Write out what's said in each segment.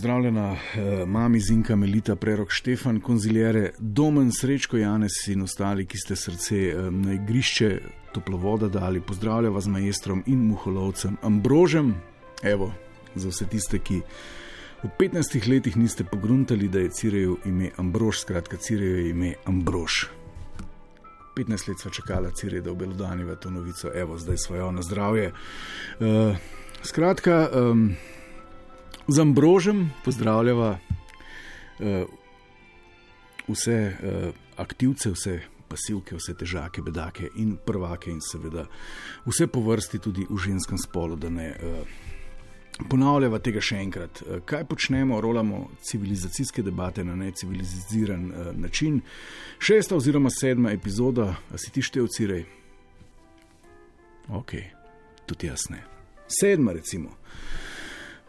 Pozdravljena, eh, mami Zinka, Melita, prerok Štefan, konziljere, domen, srečko, Janes in ostali, ki ste srce eh, na igrišče toplovoda dali. Pozdravljam vas majstrom in muholovcem Ambrožem. Evo, za vse tiste, ki v 15 letih niste pogruntali, da je Cirejo ime Ambrož, skratka, Cirejo je ime Ambrož. 15 let sva čakala, Cirej, da obelodaniva to novico, evo, zdaj svojo na zdravje. Uh, skratka, um, z Ambrožem pozdravljava uh, vse uh, aktivce, vse pasivke, vse težake, bedake in prvake, in seveda vse po vrsti tudi v ženskem spolu, da ne. Uh, Ponavljava tega še enkrat. Kaj počnemo, rolamo civilizacijske debate na neciviliziran uh, način. Šesta oziroma sedma epizoda, a si ti štev cirej? Ok, tudi jaz ne. Sedma, recimo.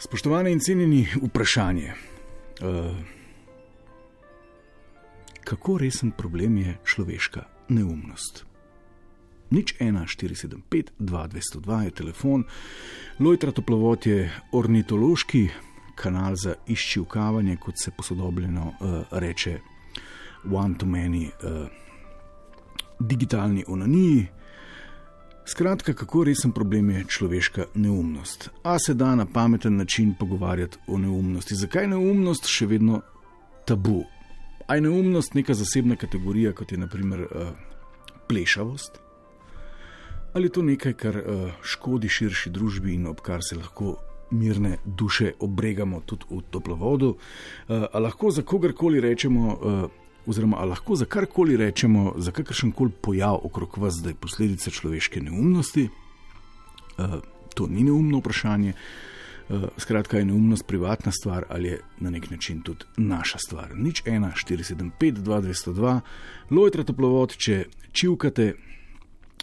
Spoštovane in cenjeni, vprašanje. Uh, kako resen problem je človeška neumnost? Nič 1, 475, 2, 202 je telefon, Lojtra toplovod je ornitološki kanal za iščivkavanje, kot se posodobljeno uh, reče, one to many, uh, digitalni onaniji. Skratka, kako resen problem je človeška neumnost. A se da na pameten način pogovarjati o neumnosti? Zakaj je neumnost še vedno tabu? A je neumnost neka zasebna kategorija, kot je naprimer uh, plešavost? Ali je to nekaj, kar uh, škodi širši družbi in ob kar se lahko mirne duše obregamo tudi v toplovodu? Uh, ali lahko za kogarkoli rečemo, uh, oziroma ali lahko za karkoli rečemo, za kakršen koli pojav okrog vas, da je posledica človeške neumnosti? Uh, to ni neumno vprašanje. Uh, skratka, je neumnost privatna stvar ali je na nek način tudi naša stvar. Nič 1, 475, 202, lojtra toplovod, če čivkate.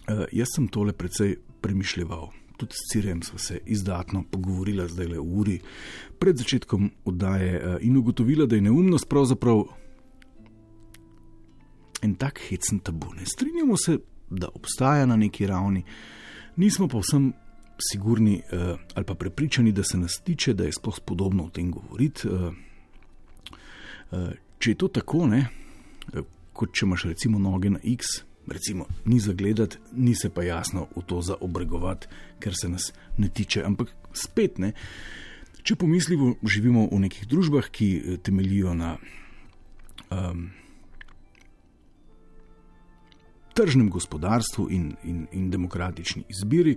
Uh, jaz sem tole precej premišljal. Tudi s Cirjem smo se izdatno pogovorili, zdaj le uri pred začetkom oddaje, in ugotovila, da je neumnost pravzaprav en tak hecen tabu. Ne strinjamo se, da obstaja na neki ravni, nismo pa vsem sigurni uh, ali pa prepričani, da se nas tiče, da je sploh spodobno o tem govoriti. Uh, uh, če je to tako, ne, uh, kot če imaš recimo noge na X. Recimo, ni za gledati, ni se pa jasno v to za obregovati, ker se nas ne tiče. Ampak spet ne. Če pomislimo, živimo v nekih družbah, ki temeljijo na um, tržnem gospodarstvu in, in, in demokratični izbiri,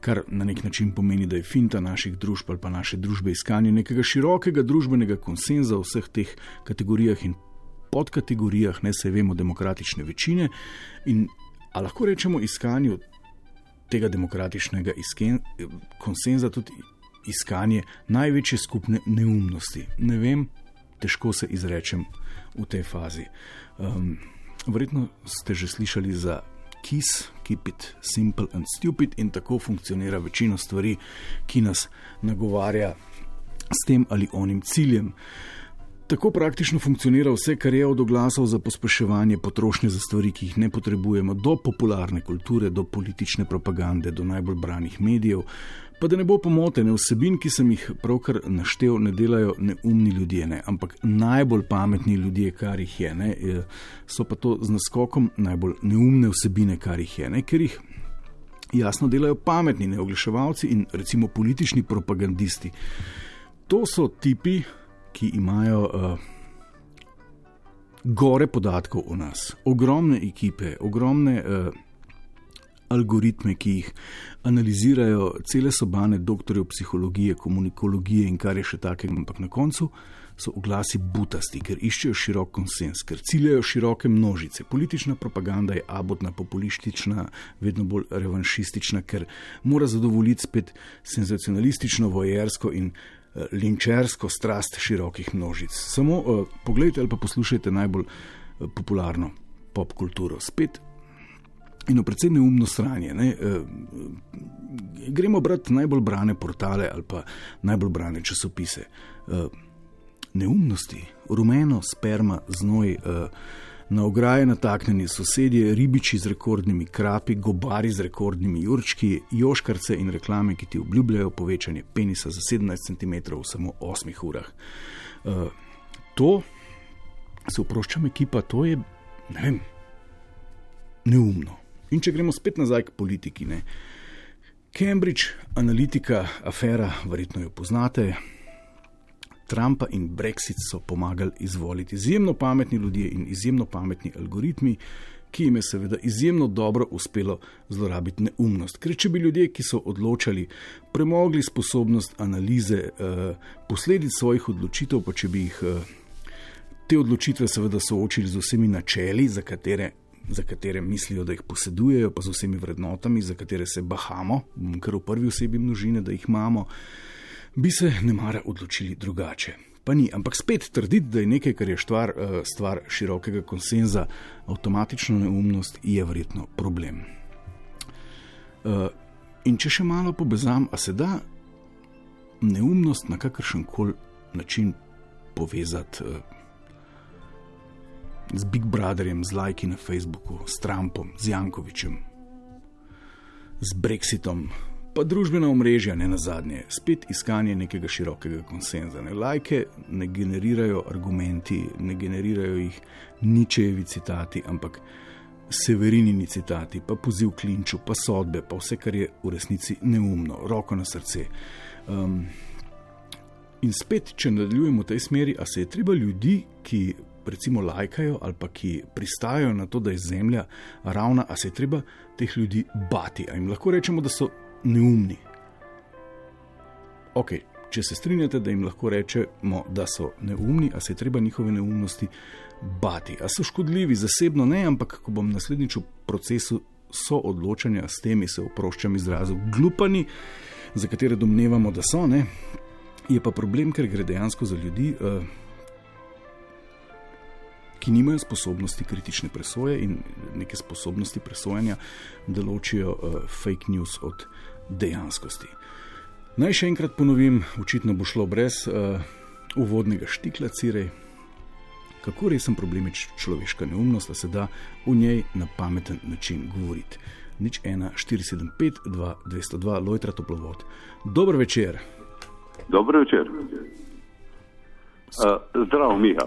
kar na nek način pomeni, da je finta naših družb ali pa naše družbe iskanje nekega širokega družbenega konsenza v vseh teh kategorijah in podkategorijah, ne se vemo, demokratične večine. In lahko rečemo iskanju tega demokratičnega isken, konsenza tudi iskanje največje skupne neumnosti. Ne vem, težko se izrečem v tej fazi. Um, Verjetno ste že slišali za KIS, Keep It Simple and Stupid, in tako funkcionira večina stvari, ki nas nagovarja s tem ali onim ciljem. Tako praktično funkcionira vse, kar je od oglasov za pospeševanje potrošnje za stvari, ki jih ne potrebujemo, do popularne kulture, do politične propagande, do najbolj branih medijev. Pa da ne bo pomotene, vsebin, ki sem jih pravkar naštel, ne delajo neumni ljudje, ne, ampak najbolj pametni ljudje, kar jih je, ne, so pa to z naskokom najbolj neumne vsebine, kar jih je, ne, ker jih jasno delajo pametni neoglaševalci in recimo politični propagandisti. To so tipi, ki imajo uh, gore podatkov o nas, ogromne ekipe, ogromne. Uh, algoritme, ki jih analizirajo cele sobane doktorjev psihologije, komunikologije in kar je še takega, ampak na koncu so oglasi butasti, ker iščejo širok konsens, ker ciljajo široke množice. Politična propaganda je abotna, populistična, vedno bolj revanšistična, ker mora zadovoljiti spet senzacionalistično, vojersko in linčersko strast širokih množic. Samo uh, pogledajte ali pa poslušajte najbolj uh, popularno pop kulturo. Spet eno precej neumno stranje. Ne? Uh, gremo brati najbolj brane portale ali pa najbolj brane časopise. Neumnosti, rumeno, sperma, znoj. Uh, Na ograje nataknjeni sosedje, ribiči z rekordnimi krapi, gobari z rekordnimi jurčki, joškarce in reklame, ki ti obljubljajo povečanje penisa za 17 cm v samo 8 urah. Uh, to, se oproščam, ekipa, to je ne vem, neumno. In če gremo spet nazaj k politiki, ne. Cambridge, analitika, afera, verjetno jo poznate. Trumpa in Brexit so pomagali izvoliti izjemno pametni ljudje in izjemno pametni algoritmi, ki jim je seveda izjemno dobro uspelo zlorabiti neumnost. Ker če bi ljudje, ki so odločali, premogli sposobnost analize eh, posledic svojih odločitev, pa če bi jih eh, te odločitve seveda soočili z vsemi načeli, za katere. Za katere mislijo, da jih posedujejo, pa z vsemi vrednotami, za katere se bahamo, ker v prvi osebi množine, da jih imamo, bi se ne mara odločili drugače. Pa ni, ampak spet trditi, da je nekaj, kar je stvar, eh, stvar širokega konsenza, avtomatično neumnost, je verjetno problem. Eh, in če še malo pobezam, a se da neumnost na kakršen koli način povezati eh, z Big Brotherjem, z lajki na Facebooku, s Trumpom, z Jankovičem, z Brexitom, pa družbena omrežja, ne na zadnje, spet iskanje nekega širokega konsenza. Ne lajke ne generirajo argumenti, ne generirajo jih ničevi citati, ampak severinini citati, pa poziv klinču, pa sodbe, pa vse, kar je v resnici neumno, roko na srce. Um, in spet, če nadaljujemo v tej smeri, a se je treba ljudi, ki. Recimo, lajkajo ali pa ki pristajajo na to, da je zemlja ravna, a se je treba teh ljudi bati. A jim lahko rečemo, da so neumni. Ok, če se strinjate, da jim lahko rečemo, da so neumni, a se je treba njihove neumnosti bati. A so škodljivi, zasebno ne, ampak ko bom naslednjič v procesu soodločanja s temi, se oproščam izrazu, glupani, za katere domnevamo, da so, ne, je pa problem, ker gre dejansko za ljudi. Uh, Ki nimajo sposobnosti kritične presoje in neke sposobnosti presojanja, da ločijo uh, fake news od dejanskosti. Naj še enkrat ponovim, očitno bo šlo brez uh, uvodnega štikla, cirej, kako resen problem je človeška neumnost, da se da v njej na pameten način govoriti. Nič 1, 475, 2, 202, Lojtra Toplovod. Dobro večer. Dobro večer. Uh, zdravo, Miha.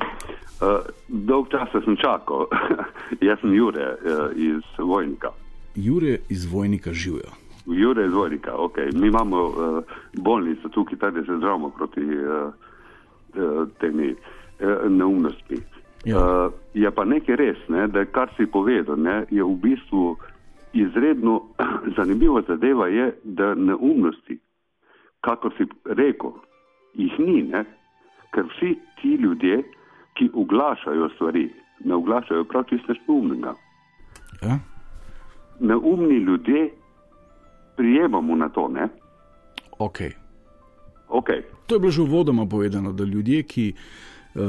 Uh, dolg čas sem čakal. Jaz sem Jure uh, iz Vojnika. Jure iz Vojnika živijo. Jure iz Vojnika, ok. Mi imamo uh, bolnico tukaj, da se zdravimo proti uh, uh, temi uh, neumnosti. Ja. Uh, je pa nekaj res, ne, da kar si povedal, ne, je v bistvu izredno zanimiva zadeva, je, da neumnosti, kako si rekel, jih ni, ne, ker vsi ti ljudje, ki oglašajo stvari, ne oglašajo prav čisto neumnega. Ja. Neumni ljudje prijemamo na to. Ne? Okay. Okay. To je bilo že uvodoma povedano, da ljudje, ki uh,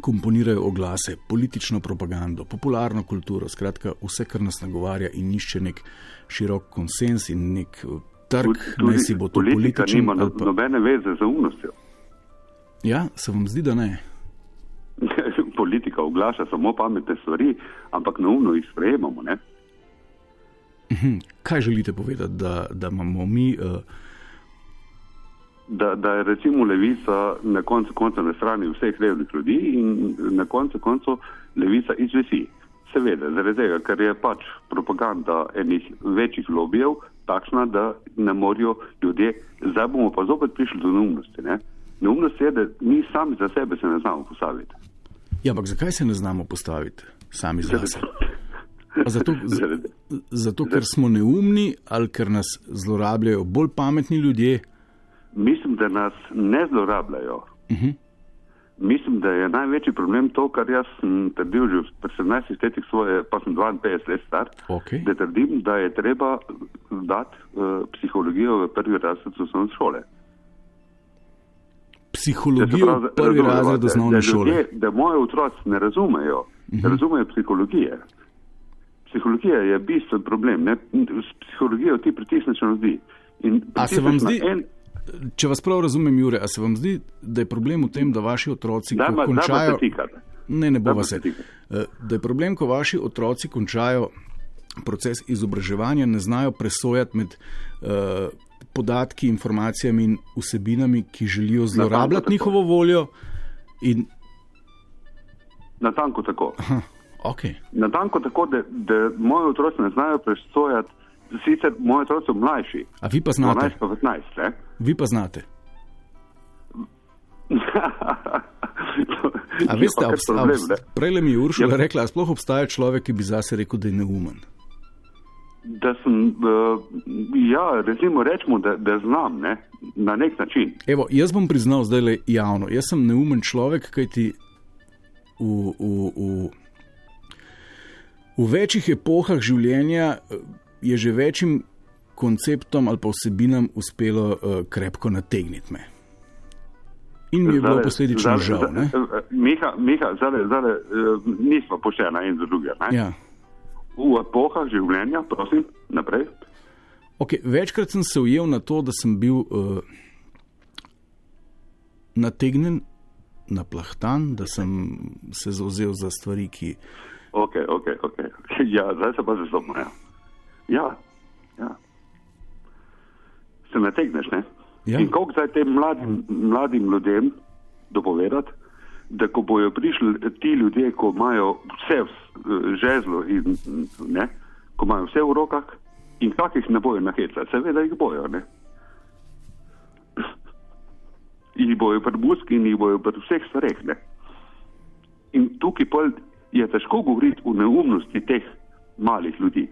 komponirajo oglase, politično propagando, popularno kulturo, skratka vse, kar nas nagovarja in išče nek širok konsens in nek uh, trg, naj si bo to politika. političen. Nima pa- nobene veze z umnostjo. Ja, se vam zdi, da ne. politika oglaša samo pametne stvari, ampak neumno jih sprejemamo. Ne? Mhm. Kaj želite povedati, da, da imamo mi. Uh, Da, da je recimo levica na koncu konca na strani vseh revnih ljudi in na koncu koncev levica izvisi. Seveda, zaradi tega, ker je pač propaganda enih večjih lobijev takšna, da ne morajo ljudje. Zdaj bomo pa zopet prišli do neumnosti. Ne? Neumnost je, da mi sami za sebe se ne znamo postaviti. ja, ampak zakaj se ne znamo postaviti sami za sebe? Zato, z- zato, ker smo neumni ali ker nas zlorabljajo bolj pametni ljudje. Mislim, da nas ne zlorabljajo. Uh -huh. Mislim, da je največji problem to, kar jaz sem trdil že pri 17 letih svoje, pa sem 52 let star, Okay. da trdim, da je treba dati uh, psihologijo v prvi razred osnovne šole. Psihologijo Da se pravi, prvi razumemo, razred da- osnovne da šole. Ljudje, da moji otroci ne razumejo, Mhm. ne razumejo psihologije. Psihologija je bistven problem. Ne? S psihologijo ti pritisneš na ljudi. A se vam zdi, En, če vas prav razumem, Jure, a se vam zdi, da je problem v tem, da vaši otroci, da ima končajo. tikati. Ne, ne bova se. Eh, Da je problem, ko vaši otroci končajo proces izobraževanja, ne znajo presojati med uh, podatki, informacijami in vsebinami, ki želijo zlorabljati njihovo voljo. In, Natanko tako. aha, ok, Natanko tako, da, da moji otroci ne znajo presojati. Sicer moji otroci so mlajši, a vi pa znate, 12 pa 15. Ne? vi pa znate. A veste, obst, obst, prej mi je Uršula Ja. rekla, a sploh obstaja človek, ki bi zase rekel, da je neumen. Da sem, uh, ja, recimo, rečemo, da, da znam ne? na nek način. Evo, jaz bom priznal zdaj le javno. Jaz sem neumen človek, kajti v, v, v, v večjih epohah življenja eh, je že večjim konceptom ali pa vsebinam uspelo uh, krepko nategniti me. In mi je bilo posledično žal. eh, Miha, Miha zdaj, nismo poštena en za drugega. Ja. V epohah življenja, prosim, naprej. Okay, večkrat sem se ujel na to, da sem bil uh, nategnen, naplahtan, da sem se zauzel za stvari, ki. Ok, ok, ok. Ja, zdaj se pa zazobno. Ja. ja, ja. Se nategneš, ne? Ja. In kako zdaj tem mladim, mladim ljudem dopovedati, da ko bojo prišli ti ljudje, ko imajo vse s- žezlo in ne, ko imajo vse v rokah, in kakih ne bojo nahecati, seveda jih bojo, ne. Jih bojo pri muski in jih bojo pri vseh stvareh, ne. In tukaj pol je težko govoriti o neumnosti teh malih ljudi.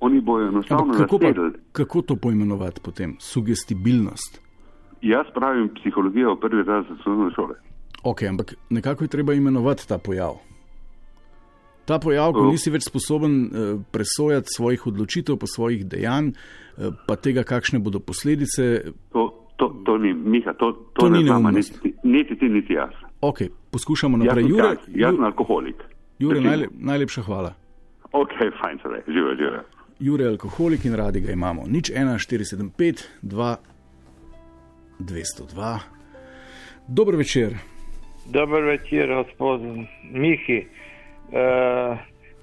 Oni bojo enostavno kako, pa, kako to poimenovati potem? Sugestibilnost. Jaz pravim psihologijo v prvi razred osnovne šole. Ok, ampak nekako je treba imenovati ta pojav. Ta pojav, ko nisi več sposoben eh, presojati svojih odločitev, pa svojih dejanj, eh, pa tega, kakšne bodo posledice. To, to, to ni, Miha, to, to, To ne ni znamo, niti, niti ti, niti jaz. Ok, poskušamo Jaz naprej. sem, Jure, tak, jaz sem alkoholik. Jure Recimo. najle, najlepša hvala. Ok, fajn se reče, živo, živo. Jure je alkoholik in radi ga imamo. Nič 1, 475, 2, 202. Dober večer. Dober večer, gospod Mihi. Uh,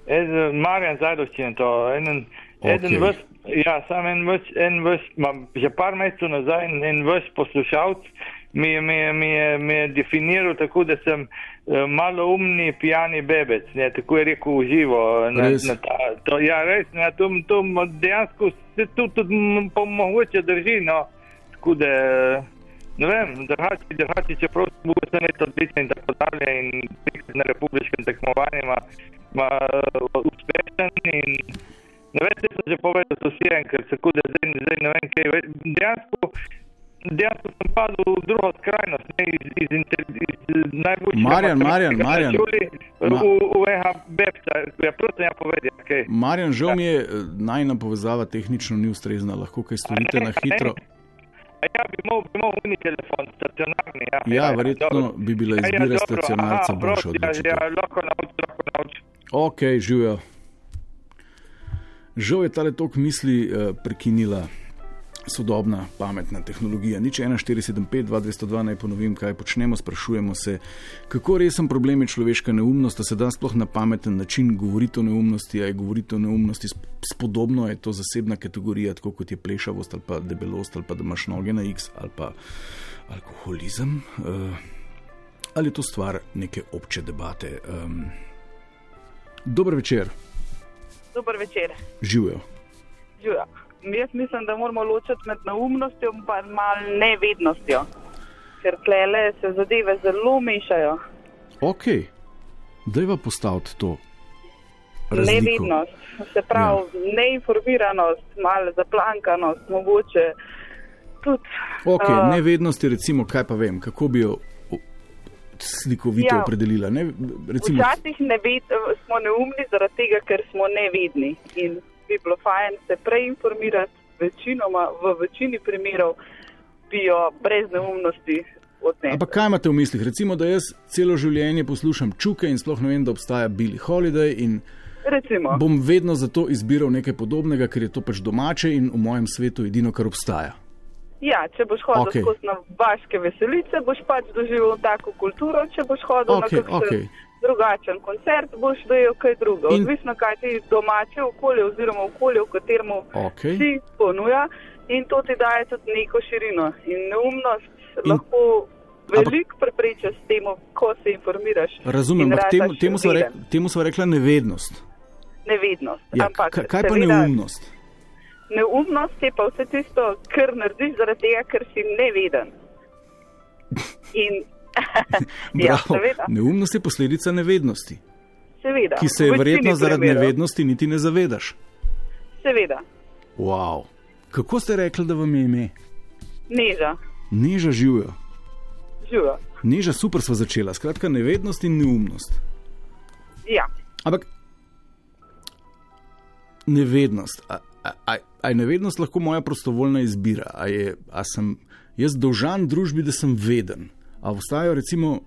eden, Marjan Zajdovščin, to eden, Okej. eden vas, ja, sam en vas, en vas, ma, že par mesecev nazaj en, vas poslušalc mi, je- mi, je- mi, je- mi je definiral tako, da sem uh, maloumni pijani bebec, ne, tako je rekel v živo. Na, Res? na ta, to, ja, res, ne, to, to dejansko se tu tudi mogoče drži, no, tako da. Ne vem, drugače, drugače čeprav sem bil vse leto odličen in tako dalje in trikrat na republiškem tekmovanju ima, ima uh, uspešen in ne vem, če sem že povedal, so vsi enkrat, tako da zdaj, zdaj ne vem kaj. več. Dejansko, dejansko sem padel v drugo skrajnost, ne iz, iz, iz najboljšega. Marjan, Marjan, Marjan. Ma- V, v EHB-ca, ja, prosim, ja povedi, kaj. Marjan, žal mi je, eh, najna povezava tehnično ni ustrezna, lahko kaj storite ne, na a ne? Ja, bi mogel, bi mogel uni telefon, stacionarni. Ja, Ja, verjetno dobro. bi bila Ja, ja, izbira dobro, stacionarca boljša ja, odločitev. Ja, lahko nauči, lahko nauči. Ok, živijo. Žal je tale tok misli uh, prekinila sodobna pametna tehnologija. Nič 1475, 2202, naj ponovim, kaj počnemo. Sprašujemo se, kako resen problem je človeška neumnost, da se da sploh na pameten način govoriti o neumnosti, a je govoriti o neumnosti sp- spodobno, je to zasebna kategorija, tako kot je plešavost ali pa debelost ali pa da imaš noge na X ali pa alkoholizem. Uh, ali je to stvar neke obče debate? Um, Dober večer, Dober večer. živijo. Živja. Jaz mislim, da moramo ločiti med neumnostjo in pa malo nevednostjo, ker klele se zadeve zelo mešajo. Ok, dajva postaviti to. razliko. Nevednost, se pravi ja. neinformiranost, malo zaplankanost, mogoče tudi. Ok, a, nevednost je recimo, kaj pa vem, kako bi jo slikovito Ja. opredelila. Ne, recimo, Včasih neved, smo neumni zaradi tega, ker smo nevedni in bi bilo fajn se prej informirati, večinoma v večini primerov bi jo brez neumnosti. Ampak kaj imate v mislih? Recimo, da jaz celo življenje poslušam čuke in sploh ne vem, da obstaja Billy Holiday in Recimo, bom vedno zato izbiral nekaj podobnega, ker je to pač domače in v mojem svetu edino, kar obstaja. ja, če boš hodil okay. skozi na vaške veselice, boš pač doživel tako kulturo, če boš hodil Okej, na kakšen okej. Drugačen koncert, boš dojel kaj drugega. In- Odvisno, kaj ti domače okolje oziroma okolje, v katerem Okej. si ponuja in to ti daje tudi neko širino. In neumnost In- lahko veliko prepreče s tem, ko se informiraš. Razumem, in temu, temu, sva rek, temu sva rekla nevednost. Nevednost. Ja, Ampak, kaj, kaj pa seveda, neumnost? Neumnost je pa vse tisto, kar narediš zaradi tega, ker si neveden. In, ja, seveda, Neumnost je posledica nevednosti, seveda. ki se je verjetno zaradi primerov. nevednosti niti ne zavedaš. Seveda, Wow. Kako ste rekli, da vam je ime? neža, Neža živijo. živa. Neža super sva začela, skratka nevednost in neumnost. Ja, Ampak nevednost. A, a, a je nevednost lahko moja prostovoljna izbira? A, je, a sem jaz dolžan družbi, da sem veden? A obstajajo recimo.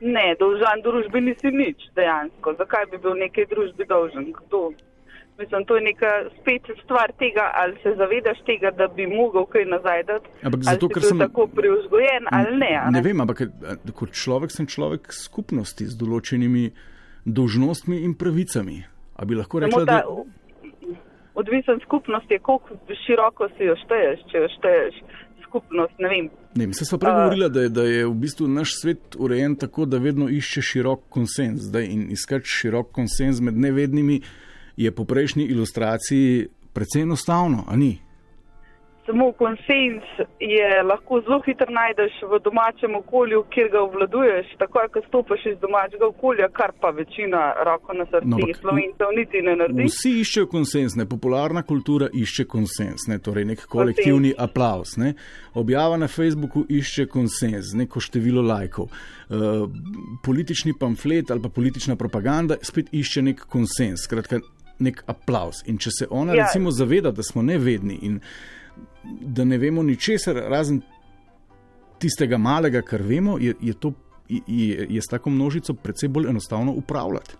ne, dolžan družbi nisi nič dejansko. Zakaj bi bil nekaj družbi dolžen? Kdo? Mislim, to je neka spet stvar tega, ali se zavedaš tega, da bi mogel kaj nazaj dati. Ampak ali zato, ker sem- tako preuzgojen ali ne. a Ne vem, ampak a, kot človek sem človek skupnosti z določenimi dolžnostmi in pravicami. A bi lahko rekla, da. odvisen skupnost je, koliko široko si jo šteješ, če jo šteješ skupnost, ne vem. Ne, mi smo prej A- govorili, da, je- da je v bistvu naš svet urejen tako, da vedno išče širok konsens. Zdaj, in iskati širok konsens med nevednimi je po prejšnji ilustraciji precej enostavno, a ni? Samo konsens je lahko zelo hitro najdeš v domačem okolju, kjer ga obvladuješ, takoj, ko stopiš iz domačega okolja, kar pa večina roko na srce No, slovencev niti ne naredi. Vsi iščejo konsens, ne? popularna kultura išče konsens, ne? torej nek kolektivni aplaus. Ne? Objava na Facebooku išče konsens, neko število lajkov. Uh, politični pamflet ali pa politična propaganda spet išče nek konsens, skratka nek aplaus. In če se ona Ja. recimo zaveda, da smo nevedni in da ne vemo ničesar razen tistega malega, kar vemo, je, je, to, je, je s tako množico precej bolj enostavno upravljati.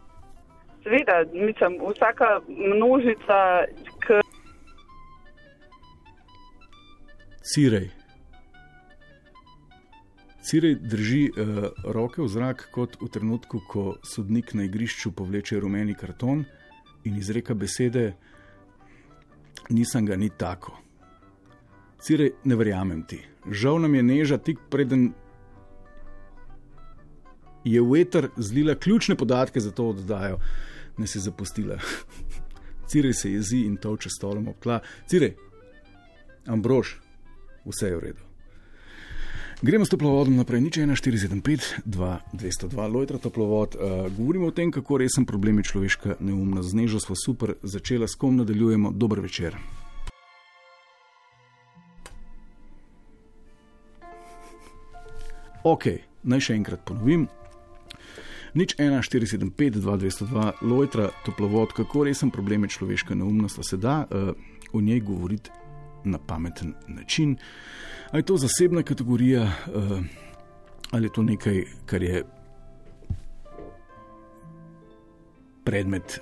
Seveda, mislim, vsaka množica, ki Cirej. Cirej drži uh, roke v zrak, kot v trenutku, ko sodnik na igrišču povleče rumeni karton in izreka besede: Nisem ga ni tako. Cirej, ne verjamem ti. Žal nam je neža tik preden je v eter zlila ključne podatke za to oddajo, ne je zapustila. Cirej se jezi in toče stolom ob tla. Cirej, Ambrož, vse je v redu. Gremo s toplovodom naprej, nič 1475, 2202, Lojtra toplovod. Uh, govorimo o tem, kako resen problem je človeška neumnost. Z nežo smo super začela, s kom nadaljujemo. Dober večer. Ok, naj še enkrat ponovim. Nič 1475, 2202, Lojtra toplovod, kako resen problem je človeška neumnost, a se da uh, o njej govoriti na pameten način. Ali je to zasebna kategorija, uh, ali je to nekaj, kar je predmet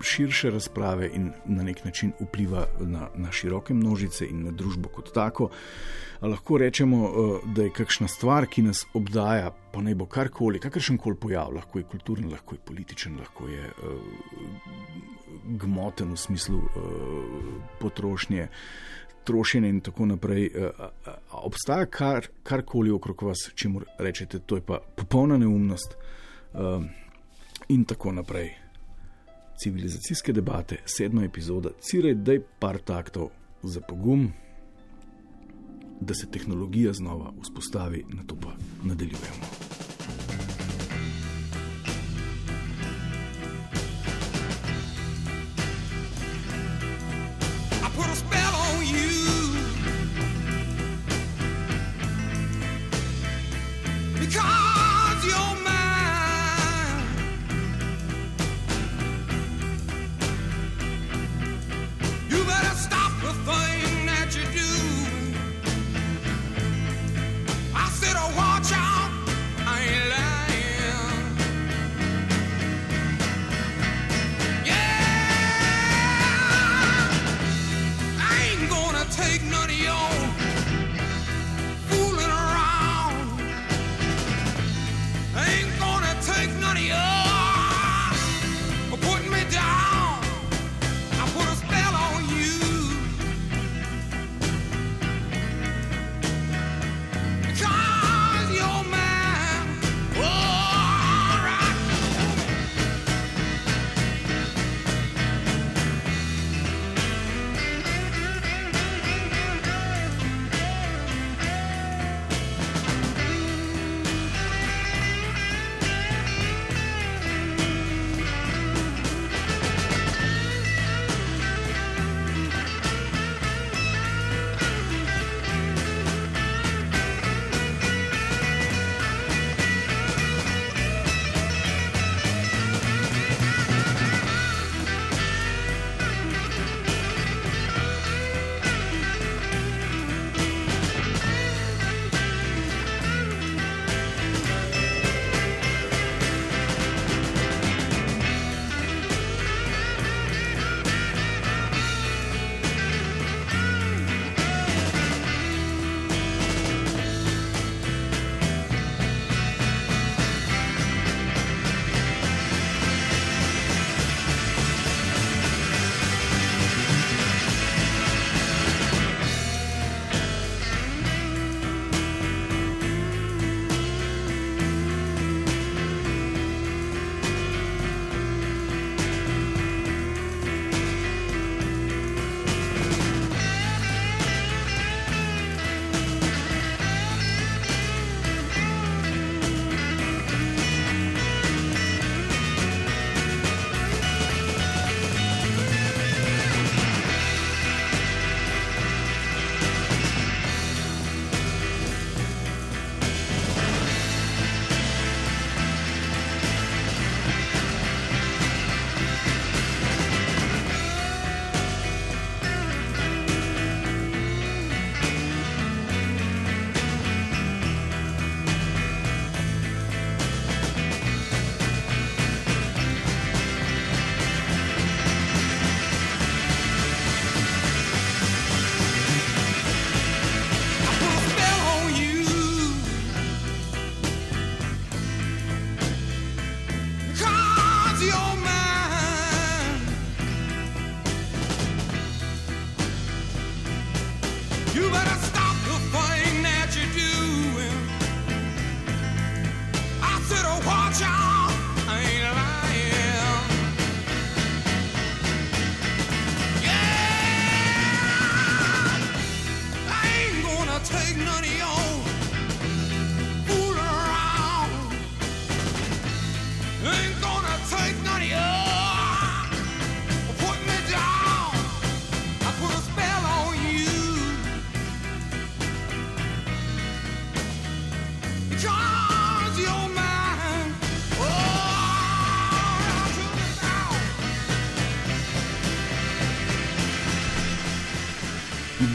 širše razprave in na nek način vpliva na, na široke množice in na družbo kot tako. A lahko rečemo, uh, da je kakšna stvar, ki nas obdaja, pa naj bo karkoli, kakršen koli pojav, lahko je kulturen, lahko je političen, lahko je uh, gmoten v smislu uh, potrošnje in tako naprej. Obstaja kar, karkoli okrog vas, če mu rečete, to je pa popolna neumnost um, in tako naprej. Civilizacijske debate, sedma epizoda, cirej, da je par taktov za pogum, da se tehnologija znova vzpostavi, na to pa nadaljujemo. I put a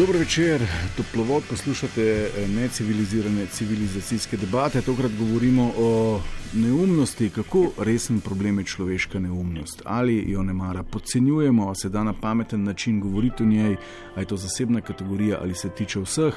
Dobro večer, toplovod poslušate eh, necivilizirane civilizacijske debate. Tokrat govorimo o neumnosti, kako resen problem je človeška neumnost. Ali jo ne mara podcenjujemo, se da na pameten način govoriti o njej, ali je to zasebna kategorija ali se tiče vseh.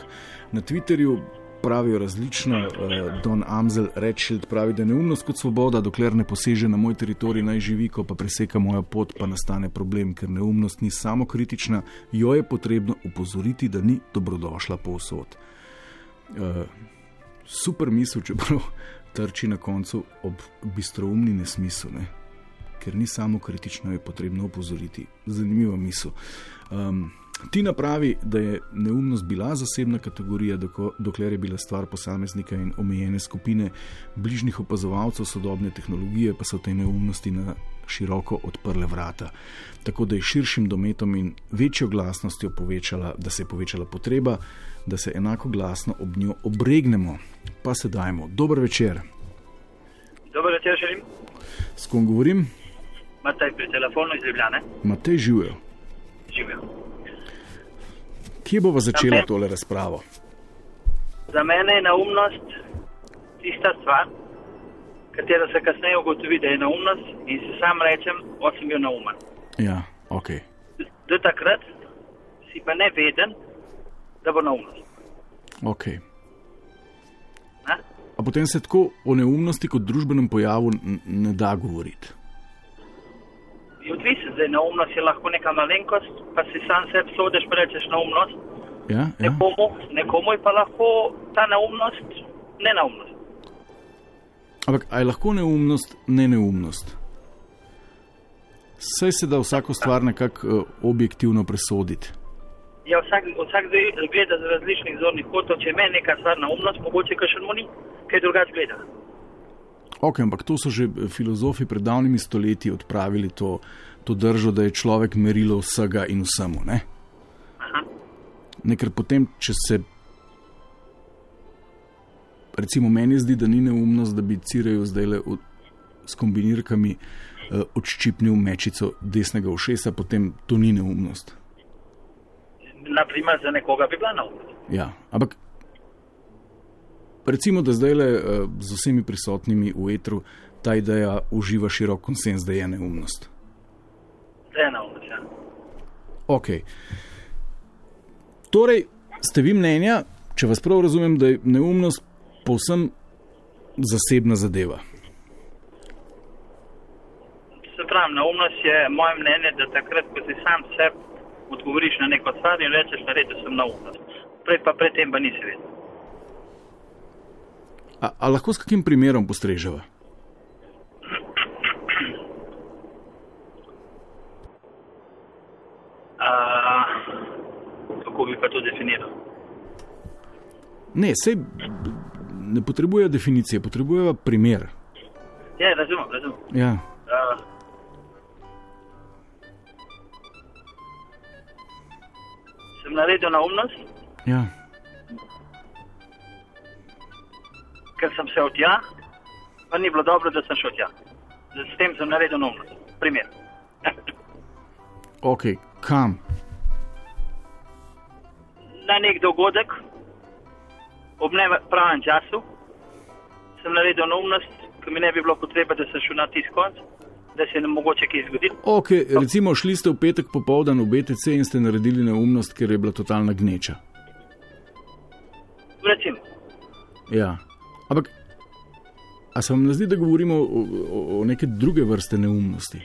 Na Twitterju pravijo različno. eh, Don Amzel Redshield pravi, da je neumnost kot svoboda, dokler ne poseže na moj teritorij, naj živi, ko pa preseka mojo pot, pa nastane problem, ker neumnost ni samo kritična, jo je potrebno upozoriti, da ni dobrodošla povsod. Uh, super misel, čeprav trči na koncu ob bistroumni nesmisel, ne? ker ni samo kritično, je potrebno upozoriti. Zanimiva misel. Um, Tina pravi, da je neumnost bila zasebna kategorija, doko, dokler je bila stvar posameznika in omejene skupine bližnjih opazovalcev sodobne tehnologije, pa so te neumnosti na široko odprle vrata. Tako da je širšim dometom in večjo glasnostjo povečala, da se je povečala potreba, da se enako glasno ob njo obregnemo. Pa se dajmo. Dober večer, Dobro večer, želim. s kom govorim? Mataj pri telefonu iz Ljubljane. Matej živijo. Živijo. Kje bova začela tole razpravo? Za mene je neumnost tista stvar, katero se kasneje ugotovi, da je neumnost in si sam rečem, o sem bil neumen. Ja, ok. Do takrat si pa ne veden, da bo neumnost. okay. Ne? A potem se tako o neumnosti kot družbenem pojavu ne da govoriti. Je odvisen, da je neumnost je lahko neka malenkost, pa si sam sebi sodeš, pa rečeš neumnost. Ja, ja. Nekomu, nekomu je pa lahko ta neumnost neneumnost. Ampak ali je lahko neumnost ne neumnost? Saj se da vsako stvar nekako uh, objektivno presoditi. Ja, vsak, vsak zdaj gleda z različnih zornih kotov, če meni neka stvar neumnost, mogoče kakšen mu ni, kaj drugače gleda. Ok, ampak to so že eh, filozofi pred davnimi stoletji odpravili to, to držo, da je človek merilo vsega in vsemu. Ne? Ne, ker potem, če se. Recimo, meni zdi, da ni neumnost, da bi Cireju zdaj le s kombinirkami eh, odščipnil mečico desnega ušesa, potem to ni neumnost. Naprimer, za nekoga bi bila neumnost. Ja, ampak recimo, da zdaj le z vsemi prisotnimi v etru ta ideja uživa širok konsens, da je neumnost. Da je neumnost, ja. Ok. Torej, ste vi mnenja, če vas prav razumem, da je neumnost povsem zasebna zadeva. Se pravi, neumnost je moje mnenje, da takrat, ko si sam sebi odgovoriš na neko stvar in rečeš, da rečeš, sem neumnost. Prej pa predtem pa nisi vedel. A, a lahko s kakim primerom postreževa? A, kako bi pa to definiral? Ne, sej ne potrebuje definicije, potrebuje primer. Ja, razumem, razumem. Ja. A, sem naredil neumnost, Ja. Ker sem se odja, pa ni bilo dobro, da sem šel tja. S tem sem naredil neumnost. Primer. Ok, kam? Na nek dogodek, ob ne pravem času, sem naredil neumnost, ki mi ne bi bilo potreba, da sem šel na tisti konc, da se je mogoče kaj zgodilo. Ok, recimo šli ste v petek popoldan v BTC in ste naredili neumnost, ker je bila totalna gneča. Recimo, Ja. Ampak, a se vam ne zdi, da govorimo o, o, o neke druge vrste neumnosti?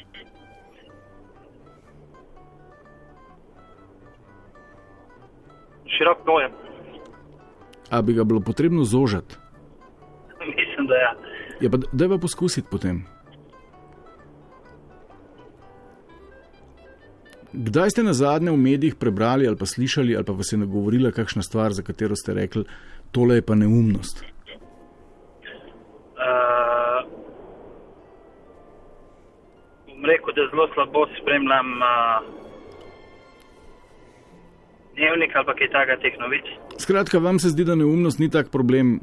širok pojem. A bi ga bilo potrebno zožati? Mislim, da ja. Ja, pa da pa poskusiti potem. Kdaj ste na zadnje v medijih prebrali ali pa slišali ali pa vas je nagovorila kakšna stvar, za katero ste rekli, tole je pa neumnost? Spremljam uh, dnevnik ali kaj takega teh novic. Skratka, vam se zdi, da neumnost ni tak problem,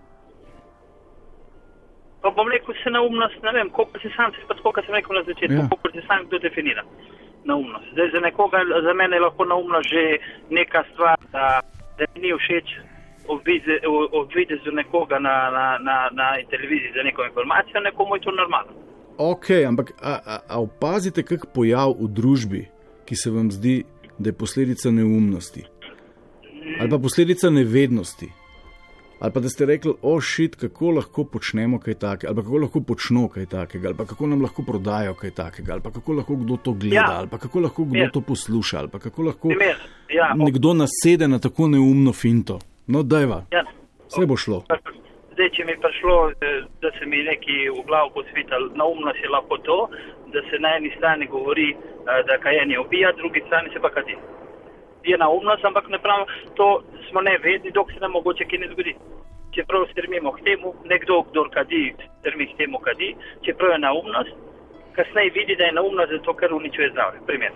Pa bom rekel, se neumnost, ne vem, koliko si sam, si pa tako, kot sem rekel na začetku, Ja. koliko si sam kdo definira neumnost. Zdaj za nekoga, za mene je lahko neumnost že neka stvar, da, da mi ni všeč ob vize- ob- ob videzu nekoga na, na, na, na televiziji za neko informacijo, nekomu je to normalno. Ok, ampak a, a, a opazite kak pojav v družbi, ki se vam zdi, da je posledica neumnosti ali pa posledica nevednosti. Ali pa da ste rekli, ošit, kako lahko počnemo kaj takega, ali pa kako lahko počno kaj takega, ali pa kako nam lahko prodajo kaj takega, ali pa kako lahko kdo to gleda, Ja. ali pa kako lahko kdo Ja. to posluša, ali pa kako lahko ja, o- nekdo nasede na tako neumno finto. No, dajva, Ja. vse bo šlo. Zdaj, če mi je prišlo, eh, da se mi neki v glavu posvital, naumnost je lahko to, da se na eni strani govori, eh, da kajenje ubija, drugi strani se pa kadi. Je naumnost, ampak ne pravim, to smo nevedni, dok se nam mogoče kaj ne zgodi. Čeprav strmimo k temu, nekdo, kdo kadi, strmi k temu kadi, čeprav je naumnost, kasneje vidi, da je naumnost zato, ker uničuje zdravje. Primer.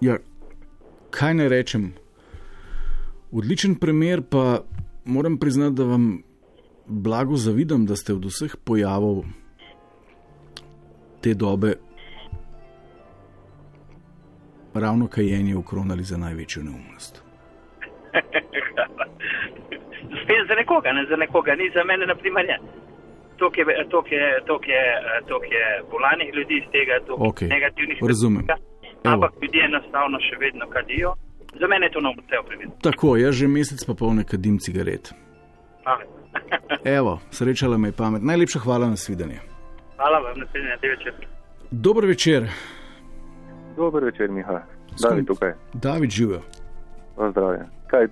Ja, kaj naj rečem? Odličen primer, pa moram priznati, da vam blago zavidam, da ste od vseh pojavov te dobe ravno kajenje ukronali za največjo neumnost. Spet za nekoga, ne za nekoga, ni za mene, na primer. Tok je, tok je, tok je, tok je bolanih ljudi iz tega, tok Ok, negativnih razumem. stvari. Ampak ljudje enostavno še vedno kadijo. Za mene je to nov cel primer. Tako, jaz že mesec pa pol ne kadim cigaret. Evo, srečala me je pamet. Najlepša hvala na svidenje. Hvala vam, naslednji večer. Dober večer, Dober večer, Miha. David tukaj. David živijo. Pozdravljen. Kaj, eh,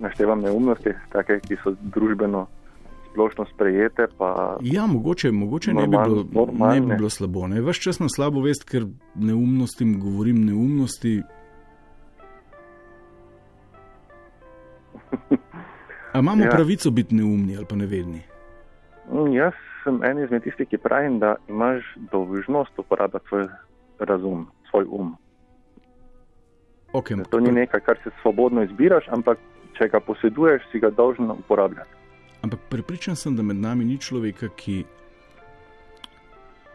naštevam neumnosti, take, ki so družbeno splošno sprejete, pa Ja, mogoče, mogoče ne, bi bilo, ne bi bilo slabo. Ne? Vaš čas na slabo vest, ker neumnostim govorim neumnosti. A imamo ja. Pravico biti neumni ali pa nevedni? Mm, jaz sem en izmed tistih, ki pravim, da imaš dolžnost uporabljati svoj razum, svoj um. Okay, Da To ni nekaj, kar se svobodno izbiraš, ampak če ga poseduješ, si ga dolžen uporabljati. Ampak prepričan sem, da med nami ni človeka, ki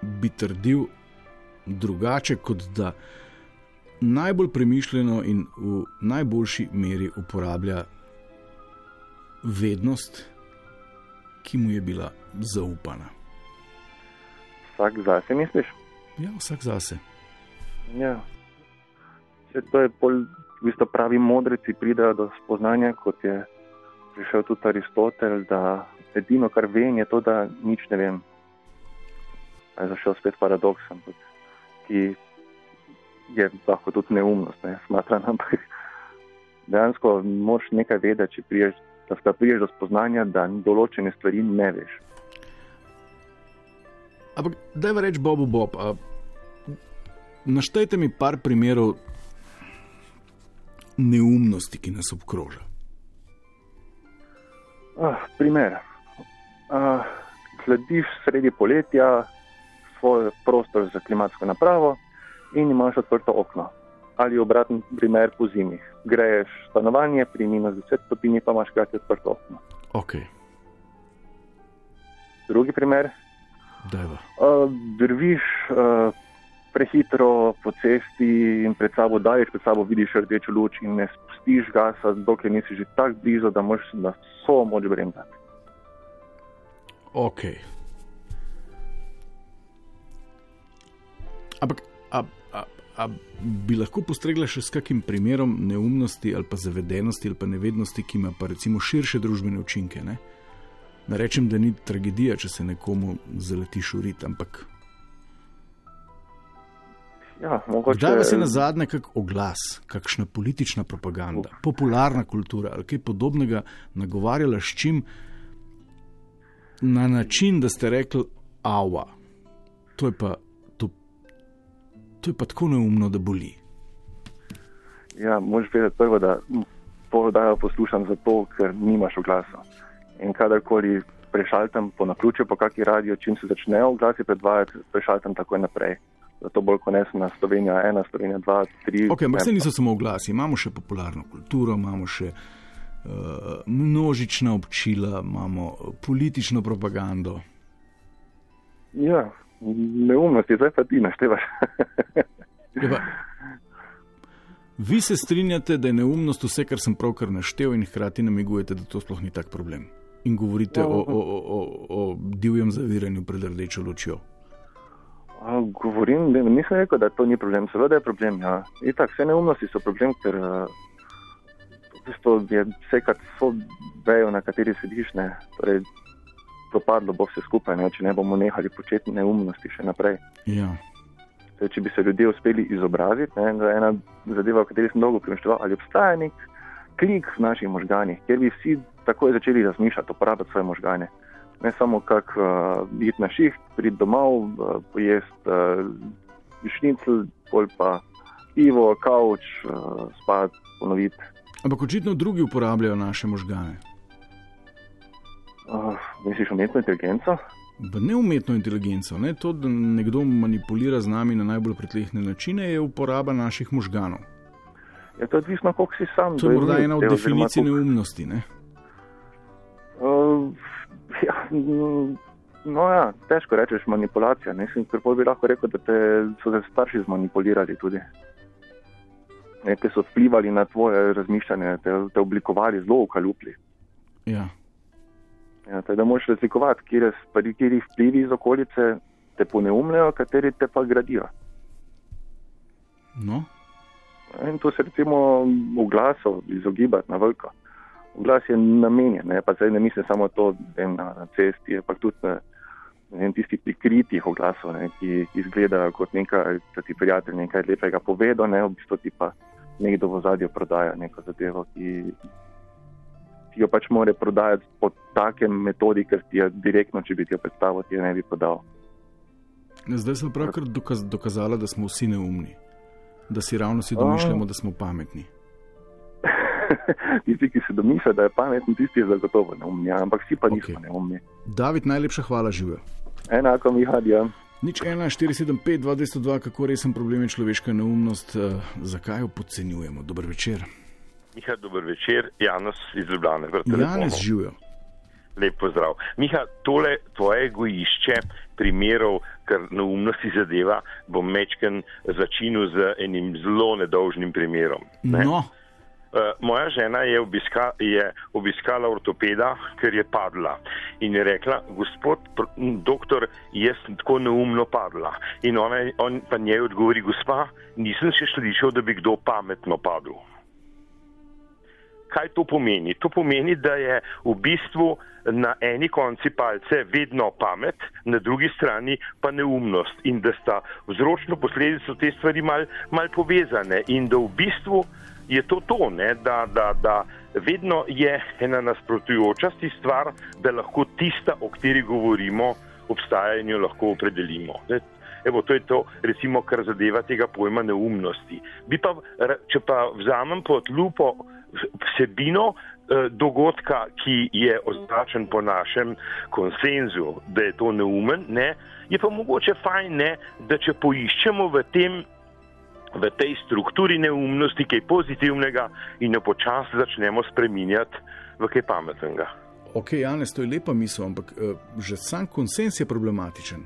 bi trdil drugače, kot da najbolj premišljeno in v najboljši meri uporablja vednost, ki mu je bila zaupana. Vsak zase misliš? Ja, vsak zase. Ja. Vse to je pol, v bistvu pravi modreci pridejo do spoznanja, kot je prišel tudi Aristotel, da edino, kar vem, je to, da nič ne vem. Je zašel spet paradoks, ampak ki je lahko tudi neumnost, ne smatram, ampak dejansko moš nekaj vedeti, če priješ, da sta priješ do spoznanja, da določene stvari ne veš. Ampak, da je reč Bobu Bob. A, naštejte mi par primerov neumnosti, ki nas obkroža. Ah, primer. Ah, slediš sredi poletja svoj prostor za klimatsko napravo in imaš odprto okno. Ali obraten primer po zimi. Greješ stanovanje pri minus 10 stopinji, pa imaš hkrati odprto okno. Ok, Drugi primer. dajva. Uh, drviš uh, prehitro po cesti in pred sabo daješ, pred sabo vidiš rdečo luč in ne spustiš gasa, dokler nisi že tako blizu, da moraš na vso moč bremzati. Ok. Ampak, a, a, bi lahko postregla še s kakim primerom neumnosti ali pa zavedenosti ali pa nevednosti, ki ima pa recimo širše družbene učinke? Ne, ne rečem, da ni tragedija, če se nekomu zaletiš v rit, ampak Ja, mogoče, Kdaj vas je na zadnje kak oglas, kakšna politična propaganda, popularna kultura ali kaj podobnega nagovarjala s čim na način, da ste rekli, ava, to je pa, to, je pa tako neumno, da boli. Ja, moraš vedeti prvo, da to oddajo poslušam zato, ker nimaš oglasa. In kadarkoli prešaltam po naključju, po kakšni radio, čim se začnejo oglasi predvajati, prešaltam takoj naprej. Zato bolj kot ne sem na Slovenija 1, Slovenija 2, 3. Ok, ampak se niso samo oglasi, imamo še popularno kulturo, imamo še uh, množična občila, imamo politično propagando. Ja, neumnosti, zdaj pa ti naštevaš. Vi se strinjate, da je neumnost vse, kar sem pravkar naštel, in hkrati namigujete, da to sploh ni tak problem. In govorite Ja, o, o, o, o, divjem zaviranju pred rdečo lučjo. Govorim, nisem rekel, da to ni problem, seveda je problem. Ja. Itak, vse neumnosti so problem, ker uh, v bistvu je vse, kar so vejo, na kateri sediš, ne, torej, propadlo bo vse skupaj, ne, če ne bomo nehali početi neumnosti še naprej. Ja. Torej, če bi se ljudje uspeli izobraziti, ne, da je ena zadeva, o kateri sem dolgo premišljal, ali obstaja nek klik v naših možganjih, kjer bi vsi takoj začeli razmišljati, uporabljati svoje možgane. Ne samo kako uh, iti na šiht, priti domov, uh, pojesti uh, šnicl, pol pa pivo, kavč, uh, spati, ponoviti. Ampak očitno drugi uporabljajo naše možgane. Uh, misliš umetno inteligenco? Ne umetno inteligenco, ne to, da nekdo manipulira z nami na najbolj pretlehne načine, je uporaba naših možganov. Je to odvisno, koliko si sam. To je morda ena od te, definicij koliko- neumnosti. Ne? Uh, ja, mm, no, ja, težko rečeš manipulacija. Mislim, ker bi lahko rekel, da te so te starši zmanipulirali tudi. Ne, ki so vplivali na tvoje razmišljanje, te, te oblikovali zelo ukalupli. Ja. Ja, tako da moraš razlikovati, kje stvari, kje vplivi iz okolice te poneumljajo, kateri te pa gradijo. No, In to se recimo v glasu izogibati na veliko. Glas je namenjen, ne, pa zdaj ne mislim samo to, da je na, na cesti, ampak tudi na, vem, tisti prikritih oglasov, ne, ki izgledajo kot nekaj, da ti prijatelj nekaj lepega povedo, ne, v bistvu ti pa nekdo v zadju prodaja neko zadevo, ki, ki jo pač more prodajati po takem metodi, ker ti je direktno, če bi ti jo predstavil, ti jo ne bi podal. zdaj sem pravkar dokaz, dokazala, da smo vsi neumni. Da si ravno si domišljamo, da smo pametni. tisti, ki se domislijo, da je pameten, tisti je zagotovo neumni, ja, ampak vsi pa nismo neumni. David, najlepša hvala, živijo. Enako mi hadja. Nič 1, 475, 202, kako resen problem je človeška neumnost, uh, zakaj jo podcenjujemo? Dober večer. Miha, dober večer, Janos iz Ljubljana. Janez živijo. Lep pozdrav. Miha, tole tvoje gojišče primerov, kar neumnosti zadeva, bom mečken začinil z enim zelo nedolžnim primerom. Ne? No, Uh, moja žena je, obiska, je obiskala ortopeda, ker je padla in je rekla, gospod pr- doktor, jaz sem tako neumno padla. In ona, on pa njej odgovori, gospa, nisem še slišal, da bi kdo pametno padel. Kaj to pomeni? To pomeni, da je v bistvu na eni konci palce vedno pamet, na drugi strani pa neumnost in da sta vzročno posledico te stvari mal, mal povezane in da v bistvu je to to, ne, da, da, da vedno je ena nasprotujoča si stvar, da lahko tista, o kateri govorimo, obstaja in jo lahko opredelimo. Evo, to je to, recimo, kar zadeva tega pojma neumnosti. Bi pa, če pa vzamem pod lupo vsebino eh, dogodka, ki je označen po našem konsenzu, da je to neumen, ne, je pa mogoče fajn, ne, da če poiščemo v tem v tej strukturi neumnosti kaj pozitivnega in jo počasi začnemo spreminjati v kaj pametnega. ok, Janez, to je lepa misel, ampak uh, že sam konsens je problematičen.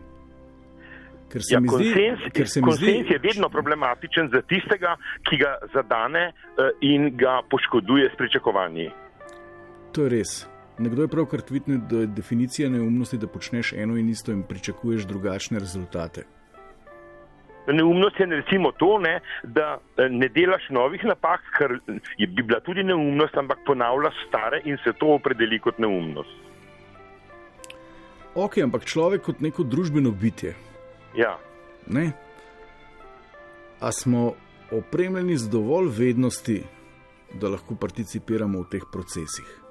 Ker se Ja, mi zdi, konsens, ker se mi konsens zdi, je vedno problematičen za tistega, ki ga zadane eh, in ga poškoduje s pričakovanji. to je res. Nekdo je pravkar tvitnil, da je definicija neumnosti, da počneš eno in isto in pričakuješ drugačne rezultate. Neumnost je recimo to, ne, da eh, ne delaš novih napak, kar je, bi bila tudi neumnost, ampak ponavljaš stare in se to opredeli kot neumnost. Ok, ampak človek kot neko družbeno bitje. Ja. Ne? A smo opremljeni z dovolj vednosti, da lahko participiramo v teh procesih?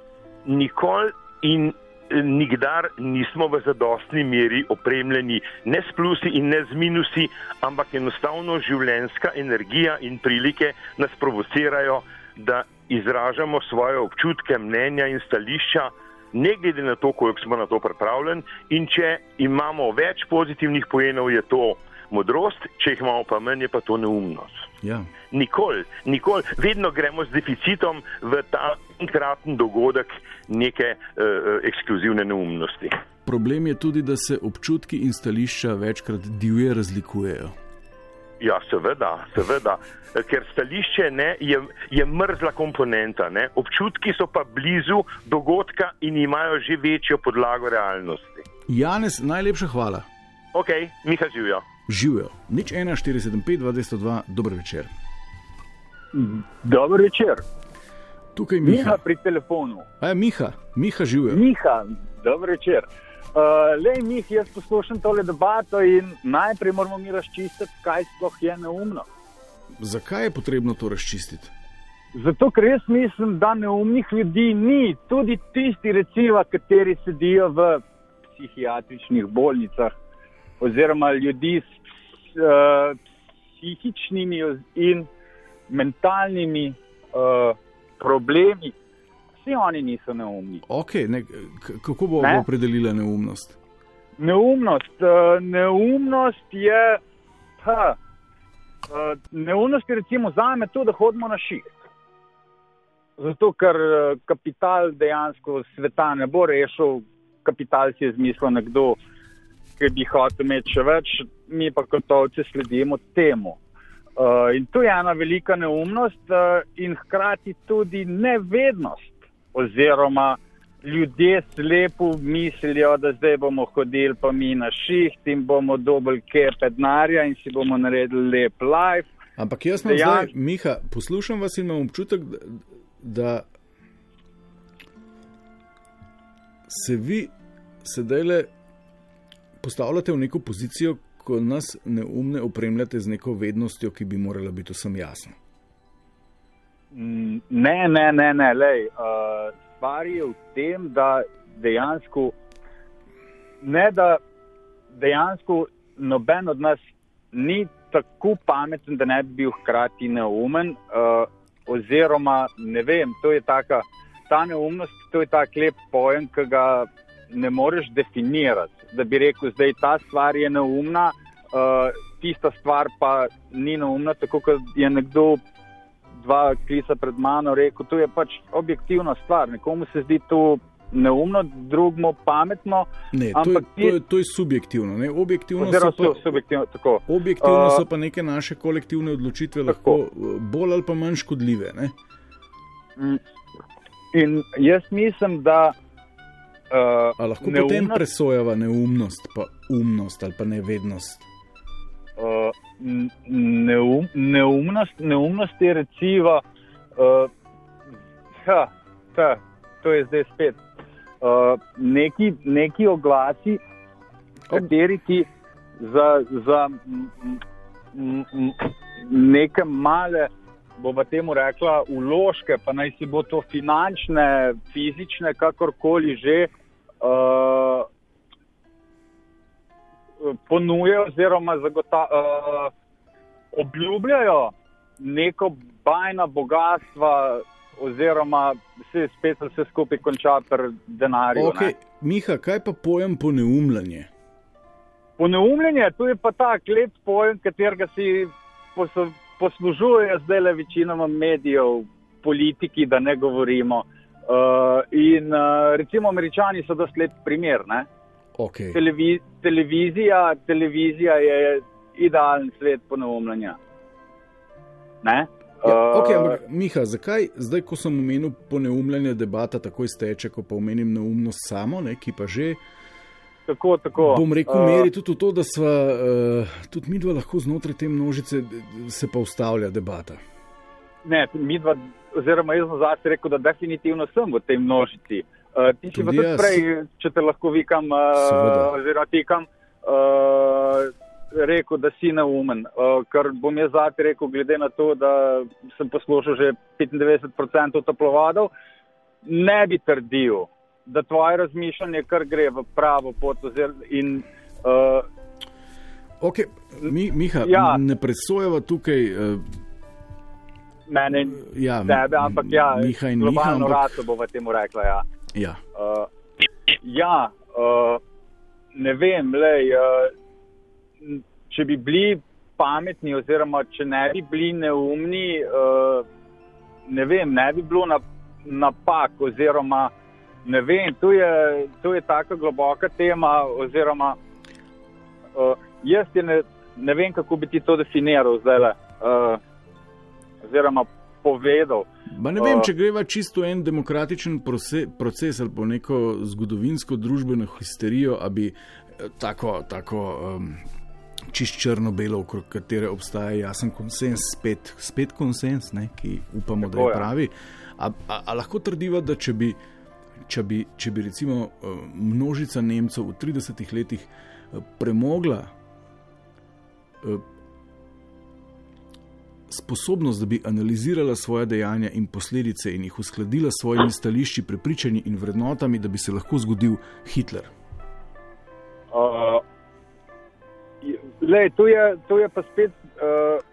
nikoli in eh, nikdar nismo v zadostni meri opremljeni ne s plusi in ne z minusi, ampak enostavno življenjska energija in prilike nas provocirajo, da izražamo svoje občutke, mnenja in stališča, ne glede na to, koliko smo na to pripravljeni. In če imamo več pozitivnih pojenov, je to modrost, če jih imamo pa manj, je pa to neumnost. Ja. Nikoli, nikoli, vedno gremo z deficitom v ta enkraten dogodek neke uh, ekskluzivne neumnosti. Problem je tudi, da se občutki in stališča večkrat divje razlikujejo. Ja, seveda, seveda. Ker stališče ne, je, je mrzla komponenta, ne? občutki so pa blizu dogodka in imajo že večjo podlago realnosti. Janez, najlepša hvala. Ok, Miha živijo. Živijo. Nič 1, 475, 202, dober večer. Dober večer. Tukaj je Miha. Miha pri telefonu. A, Miha, Miha živijo. Miha, dober večer. Uh, Lej, Mih, jaz poslušam tole debato in najprej moramo mi razčistiti, kaj sploh je neumno. Zakaj je potrebno to razčistiti? Zato, ker jaz mislim, da neumnih ljudi ni, tudi tisti, recimo, kateri sedijo v psihiatričnih bolnicah, oziroma ljudi s uh, psihičnimi in mentalnimi uh, problemi, vsi oni niso neumni. Okay, ne, kako bo Ne? opredelila neumnost? Neumnost, uh, neumnost je. Ha, uh, neumnost je recimo za me to, da hodimo na šiht. Zato, ker eh, kapital dejansko sveta ne bo rešil, kapital si je zmislil nekdo, ki bi hotel imeti še več, mi pa kot ovce sledimo temu. Uh, in to je ena velika neumnost uh, in hkrati tudi nevednost, oziroma ljudje slepo mislijo, da zdaj bomo hodili pa mi na šiht in bomo dobili kepe denarja in si bomo naredili lep life. Ampak jaz imam Dejansko- zdaj, Miha, poslušam vas in imam občutek, da se vi sedaj le postavljate v neko pozicijo, ko nas neumne opremljate z neko vednostjo, ki bi morala biti vsem jasna. Mm, Ne, ne, ne, ne. Lej, uh, stvar je v tem, da dejansko, ne da dejansko noben od nas ni tako pameten, da ne bi bil hkrati neumen. Uh, oziroma, ne vem, to je taka, ta neumnost, to je tak lep pojem, ki ga ne moreš definirati. Da bi rekel, da ta stvar je neumna, uh, tista stvar pa ni neumna, tako kot je nekdo dva klisa pred mano rekel, to je pač objektivna stvar. Nekomu se zdi to neumno, drugmu pametno. Ne, to je, to, je, to je subjektivno. Ne? Objektivno, so pa, subjektivno, tako. objektivno Uh, so pa neke naše kolektivne odločitve lahko eh, bolj ali pa manj škodljive. Ne? Mm. In jaz mislim, da. Uh, A lahko potem presojava neumnost, pa umnost ali pa nevednost. Uh, neum, neumnost, neumnost je recimo, uh, ha, ta, to je zdaj spet. Uh, neki, neki oglasi, kateri ti za, za m, m, neke male, bomo temu rekla, uložke, pa naj si bo to finančne, fizične, kakorkoli že. Uh, ponujajo oziroma zagota, uh, obljubljajo neko bajna bogatstva, oziroma se spet vse skupaj konča pri denarju. Okay. Miha, kaj pa pojem poneumljanje? Poneumljanje, to je pa tak lep pojem, katerega si pos- poslužujejo zdaj le večinoma medijev, politiki, da ne govorimo. Uh, in uh, recimo američani so dosti lep primer. Ne? Okay. Televi televizija, televizija je idealen svet poneumljanja. Ne? Ja, Uh, okay, ampak, Miha, zakaj zdaj, ko sem omenil poneumljanje, debata takoj steče, ko pa omenim neumnost samo, ne, ki pa že. Tako, tako. Bom rekel, Uh, meri tudi v to, da sva uh, tudi mi dva lahko znotraj te množice, se pa ustavlja debata. Ne, mi dva, oziroma jaz sem zase rekel, da definitivno sem v tej množici. Uh, ti si pa Tudi prej, če te lahko vikam, uh, oziroma tikam, uh, rekel, da si neumen. Uh, ker bom jaz zate rekel, glede na to, da sem poslušal že 95% toplovadov, ne bi trdil, da tvoje razmišljanje kar gre v pravo pot. Ozir, in, uh, Okay, mi, Miha, Ja. ne presojava tukaj. Uh, mene, ja, tebe, ampak ja, Miha in Miha, globalno ampak, raso bova temu rekla. Ja. Ja. Uh, ja, uh, ne vem, lej, uh, če bi bili pametni, oziroma če ne bi bili neumni, uh, ne vem, ne bi bilo na, napak, oziroma ne vem, to je, to je tako globoka tema. Oziroma, uh, jaz ti ne, ne vem, kako bi ti to definiral zdaj. Uh, oziroma, povedal. Ba ne vem, če greva čisto en demokratičen proces, proces ali po neko zgodovinsko družbeno histerijo, ali bi eh, tako, tako um, čist črno-belo, okrog katere obstaja jasen konsens, spet, spet konsens, ne, ki upamo, da je pravi. A, a, a lahko trdiva, da če bi, če bi, če bi recimo eh, množica Nemcev v 30 letih eh, premogla sposobnost, da bi analizirala svoje dejanja in posledice in jih uskladila s svojimi stališči, prepričanji in vrednotami, da bi se lahko zgodil Hitler? Uh, lej, to, je, to je pa spet. Uh,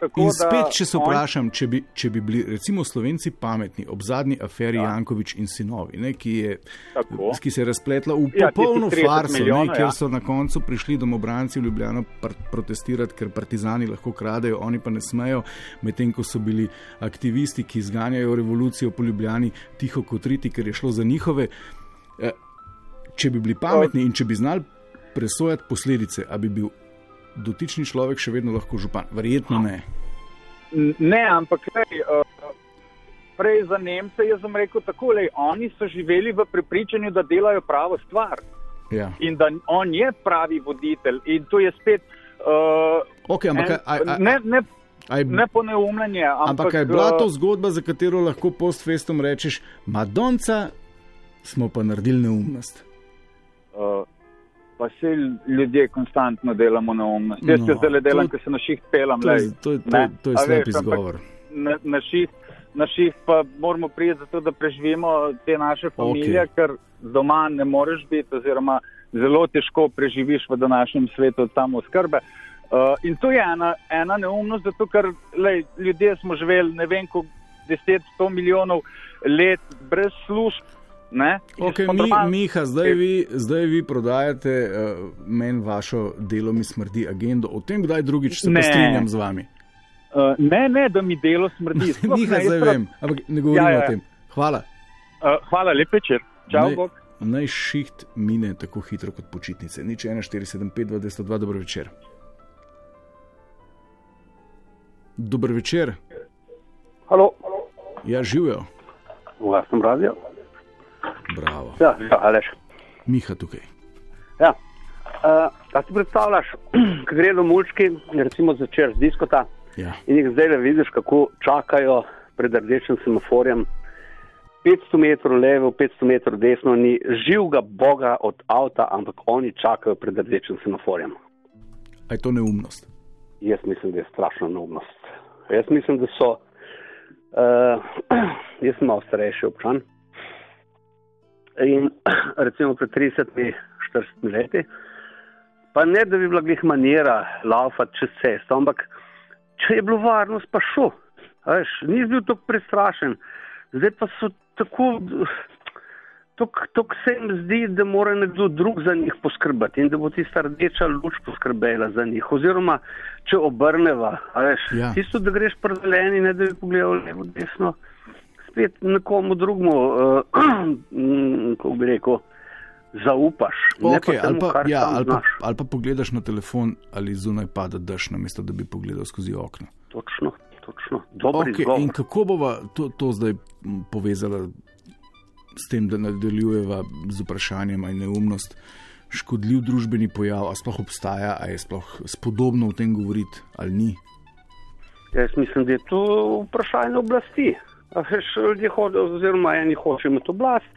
tako, in spet, če se on- vprašam, če bi, če bi bili recimo Slovenci pametni ob zadnji aferi ja. Jankovič in sinovi, ne, ki, je, Tako. ki se je razpletla v Ja, popolno tistih 30 farso, ne, milijonov, kjer ja. so na koncu prišli domobranci v Ljubljano pr protestirati, ker partizani lahko kradejo, oni pa ne smejo, medtem ko so bili aktivisti, ki zganjajo revolucijo po Ljubljani, tiho kot riti, ker je šlo za njihove. Eh, Če bi bili pametni in če bi znali presojati posledice, a bi bil dotični človek še vedno lahko župan? Verjetno ne. Ne, ampak lej, uh, prej za Nemce jaz sem rekel tako, lej, oni so živeli v prepričanju, da delajo pravo stvar Ja. in da on je pravi voditelj. In to je spet. Uh, Okay, ampak, en, a, a, ne, ne, a je, ne poneumljanje. Ampak, ampak je bila eh, to zgodba, za katero lahko postfestom rečeš, Madonca, smo pa naredili neumnost. Uh, pa se ljudje konstantno delamo neumnost. Jaz No, no, se zdaj delam, ker se na šiht pelam. To lej. to, to, Ne, to je slep veš, izgovor. Na, na, šiht, na šiht pa moramo priti zato, da preživimo te naše familije, okay. ker doma ne moreš biti, oziroma zelo težko preživiš v današnjem svetu od samo skrbe. Uh, in to je ena, ena neumnost, zato ker lej, ljudje smo živeli ne vem, koliko 10-100 milijonov let brez služb. Ne? Okay, mi, Miha, zdaj vi, zdaj vi prodajate uh, meni vašo delo, mi smrdi agendo. O tem, kdaj drugič se Ne. strinjam z vami. Uh, ne, ne, da mi delo smrdi. Sploh Miha, ne, zdaj vem, ampak ne govorim Ja, ja, o ja. tem. Hvala. Uh, hvala, lep večer. Čau, Naj- Bog. Naj šiht mine tako hitro kot počitnice. Nič 1475, 202, dobro večer. Dober večer, Halo, ja živijo. v lastnem radiju. Bravo. Ja, ja Aleš. Miha tukaj. Ja. Uh, a si predstavljaš, ko gredo mulčki, recimo začer z diskota Ja. in jih zdaj le vidiš, kako čakajo pred rdečim semaforjem. 500 metrov levo, 500 metrov desno, ni živega boga od avta, ampak oni čakajo pred rdečim semaforjem. A je to neumnost? Jaz mislim, da je strašna neumnost. Jaz mislim, da so. Uh, jaz sem malo starejši občan. In recimo pred 30-40 leti, pa ne da bi bila glih manjera laufati čez cesto, ampak če je bilo varnost, pa šel. Veš, ni bil tako prestrašen. Zdaj pa so tako. Tako se jim zdi, da mora nekdo drug za njih poskrbeti in da bo tista rdeča luč poskrbela za njih. Oziroma, če obrneva, veš, Ja. tisto, da greš predeljeni, ne da bi pogledal levo, desno, spet nekomu drugmu, uh, kako bi rekel, zaupaš. Okay, pa ali, temu, pa, ja, ali, pa, ali pa pogledaš na telefon, ali zunaj pada dež, namesto da bi pogledal skozi okno. Točno, točno. Dober Okay, izgovor. in kako bova to, to zdaj povezala s tem, da nadaljujeva z vprašanjem, ali neumnost škodljiv družbeni pojav, ali sploh obstaja, ali je sploh spodobno o tem govoriti, ali ni. Jaz mislim, da je to vprašanje oblasti. Ljudje hodijo, oziroma eni hočejo imeti oblast,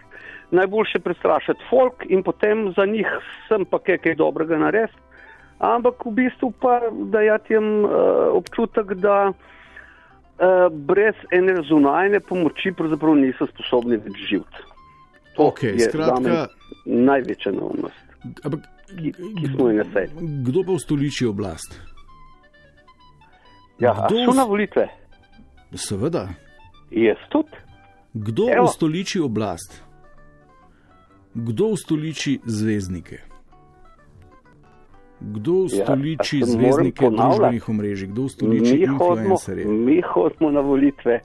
najboljše prestrašiti folk in potem za njih sem pa kaj, kaj dobrega narediti. Ampak v bistvu pa dajati jim uh, občutek, da uh, brez ene zunajne pomoči pravzaprav niso sposobni več živeti. To Okej, je skratka- največja neumnost, Ampak, ki, ki smo jo nasej. kdo pa ustoliči oblast? Ja, Kdo so na volitve? Seveda. Jaz tudi. Kdo Evo. ustoliči oblast? Kdo ustoliči zvezdnike? Kdo Ja, ustoliči a se moram zvezdnike družbenih omrežij, kdo ustoliči influencerje? mi hodimo na volitve,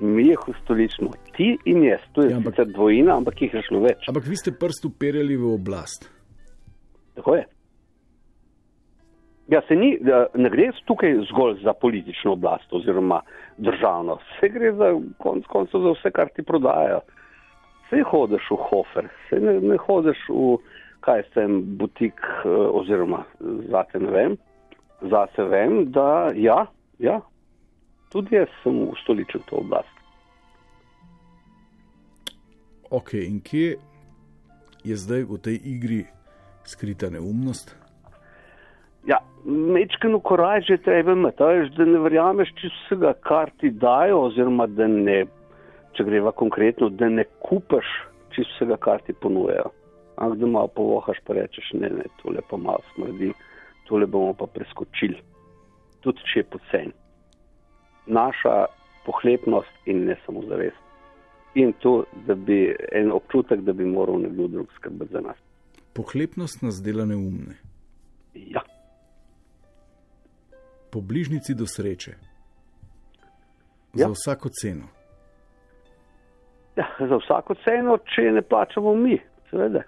mi jih ustoličimo, ti in jaz. To je ja, sicer dvojina, ampak jih je šlo več. Ampak vi ste prst uperjali v oblast. Tako je. Ja, se ni, ne gre tukaj zgolj za politično oblast oziroma državno, vse gre za konc koncev za vse, kar ti prodajajo. Vse hodiš v Hofer, vse ne, ne hodiš v kaj sem butik eh, oziroma zate ne vem. Zase vem, da ja, ja, tudi jaz sem ustoličil to oblast. Ok, in kje je zdaj v tej igri skrita neumnost? Ja, mečkano koraj že treba imeti, da ne verjameš čisto vsega, kar ti dajo, oziroma da ne, če greva konkretno, da ne kupaš čisto vsega, kar ti ponujejo. Ampak da malo povohaš, pa rečeš, ne, ne, tole pa malo smrdi, tole bomo pa preskočili. Tudi če je pocen. Naša pohlepnost in ne samo zavest. In to, da bi en občutek, da bi moral nekdo drug skrbeti za nas. Pohlepnost nas dela neumne. Ja. Po bližnjici do sreče. Ja. Za vsako ceno. Ja, za vsako ceno, če ne plačamo mi, seveda.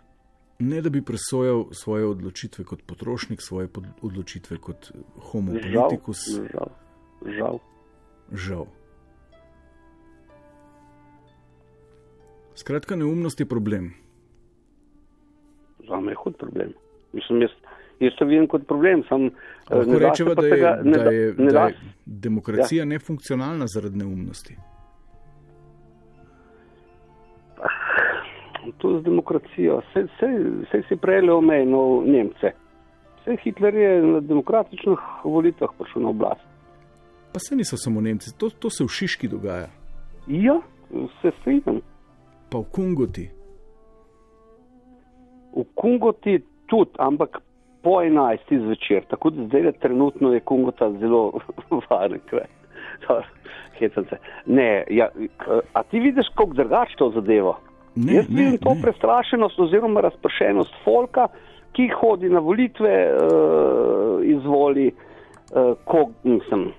Ne da bi presojal svoje odločitve kot potrošnik, svoje odločitve kot homo Žal, politikus. žal, žal. Žal. Skratka, neumnost je problem. Za me je hud problem. Mislim, jaz, jaz to vidim kot problem. Sam, eh, Lahko rečemo, da je, tega- ne da je, ne da da je demokracija Ja. nefunkcionalna zaradi neumnosti. To z demokracijo. Vse si prej omenil Nemce. Vse Hitler je na demokratičnih volitvah prišel na oblast. Pa se niso samo Nemci, to, to se v Šiški dogaja, Ja, se strinjam. pa v Kungoti. V Kungoti tudi, ampak po 11. zvečer. Tako da zdaj trenutno je Kungota zelo varen kraj. Ne, ja, a ti vidiš, kako drugače to zadevo? Ne, Jaz ne, vidim to ne. prestrašenost oziroma razpršenost folka, ki hodi na volitve, uh, izvoli, uh, ko, mislim,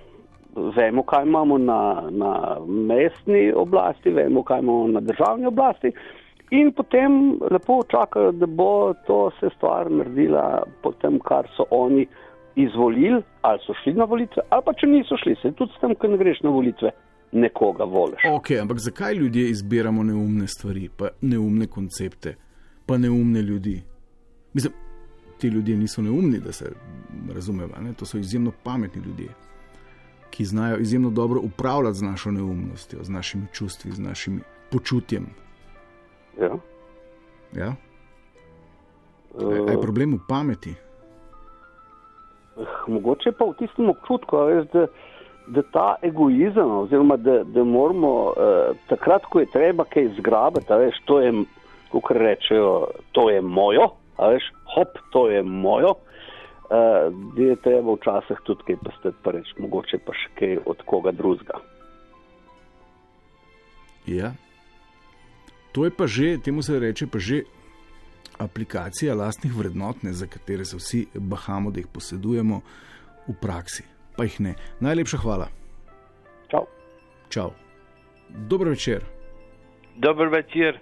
vemo, kaj imamo na, na mestni oblasti, vemo, kaj imamo na državni oblasti. In potem lepo čakajo, da bo to se stvar naredila po tem, kar so oni izvolili, ali so šli na volitve, ali pa če niso šli, se tudi s tem, ko ne greš na volitve, nekoga voliš. Ok, ampak zakaj ljudje izbiramo neumne stvari, pa neumne koncepte, pa neumne ljudi? Mislim, ti ljudje niso neumni, da se razumemo, ne? to so izjemno pametni ljudje, ki znajo izjemno dobro upravljati z našo neumnostjo, z našimi čustvi, z našim počutjem. Ja. Ja? A je problem v pameti? mogoče pa v tistem občutku, a veš, da, da ta egoizem, oziroma da, da moramo uh, takrat, ko je treba kaj zgrabiti, veš, to je, kot rečejo, to je mojo, veš, hop, to je mojo. Uh, da je treba včasih tudi kaj pasteti, pa reči, mogoče pa še kaj od koga drugega. Ja. To je pa že, temu se reče pa že aplikacija lastnih vrednot, ne, za katere se vsi bahamo, da jih posedujemo v praksi. Pa jih ne. Najlepša hvala. Čau. Čau. Dober večer. Dober večer.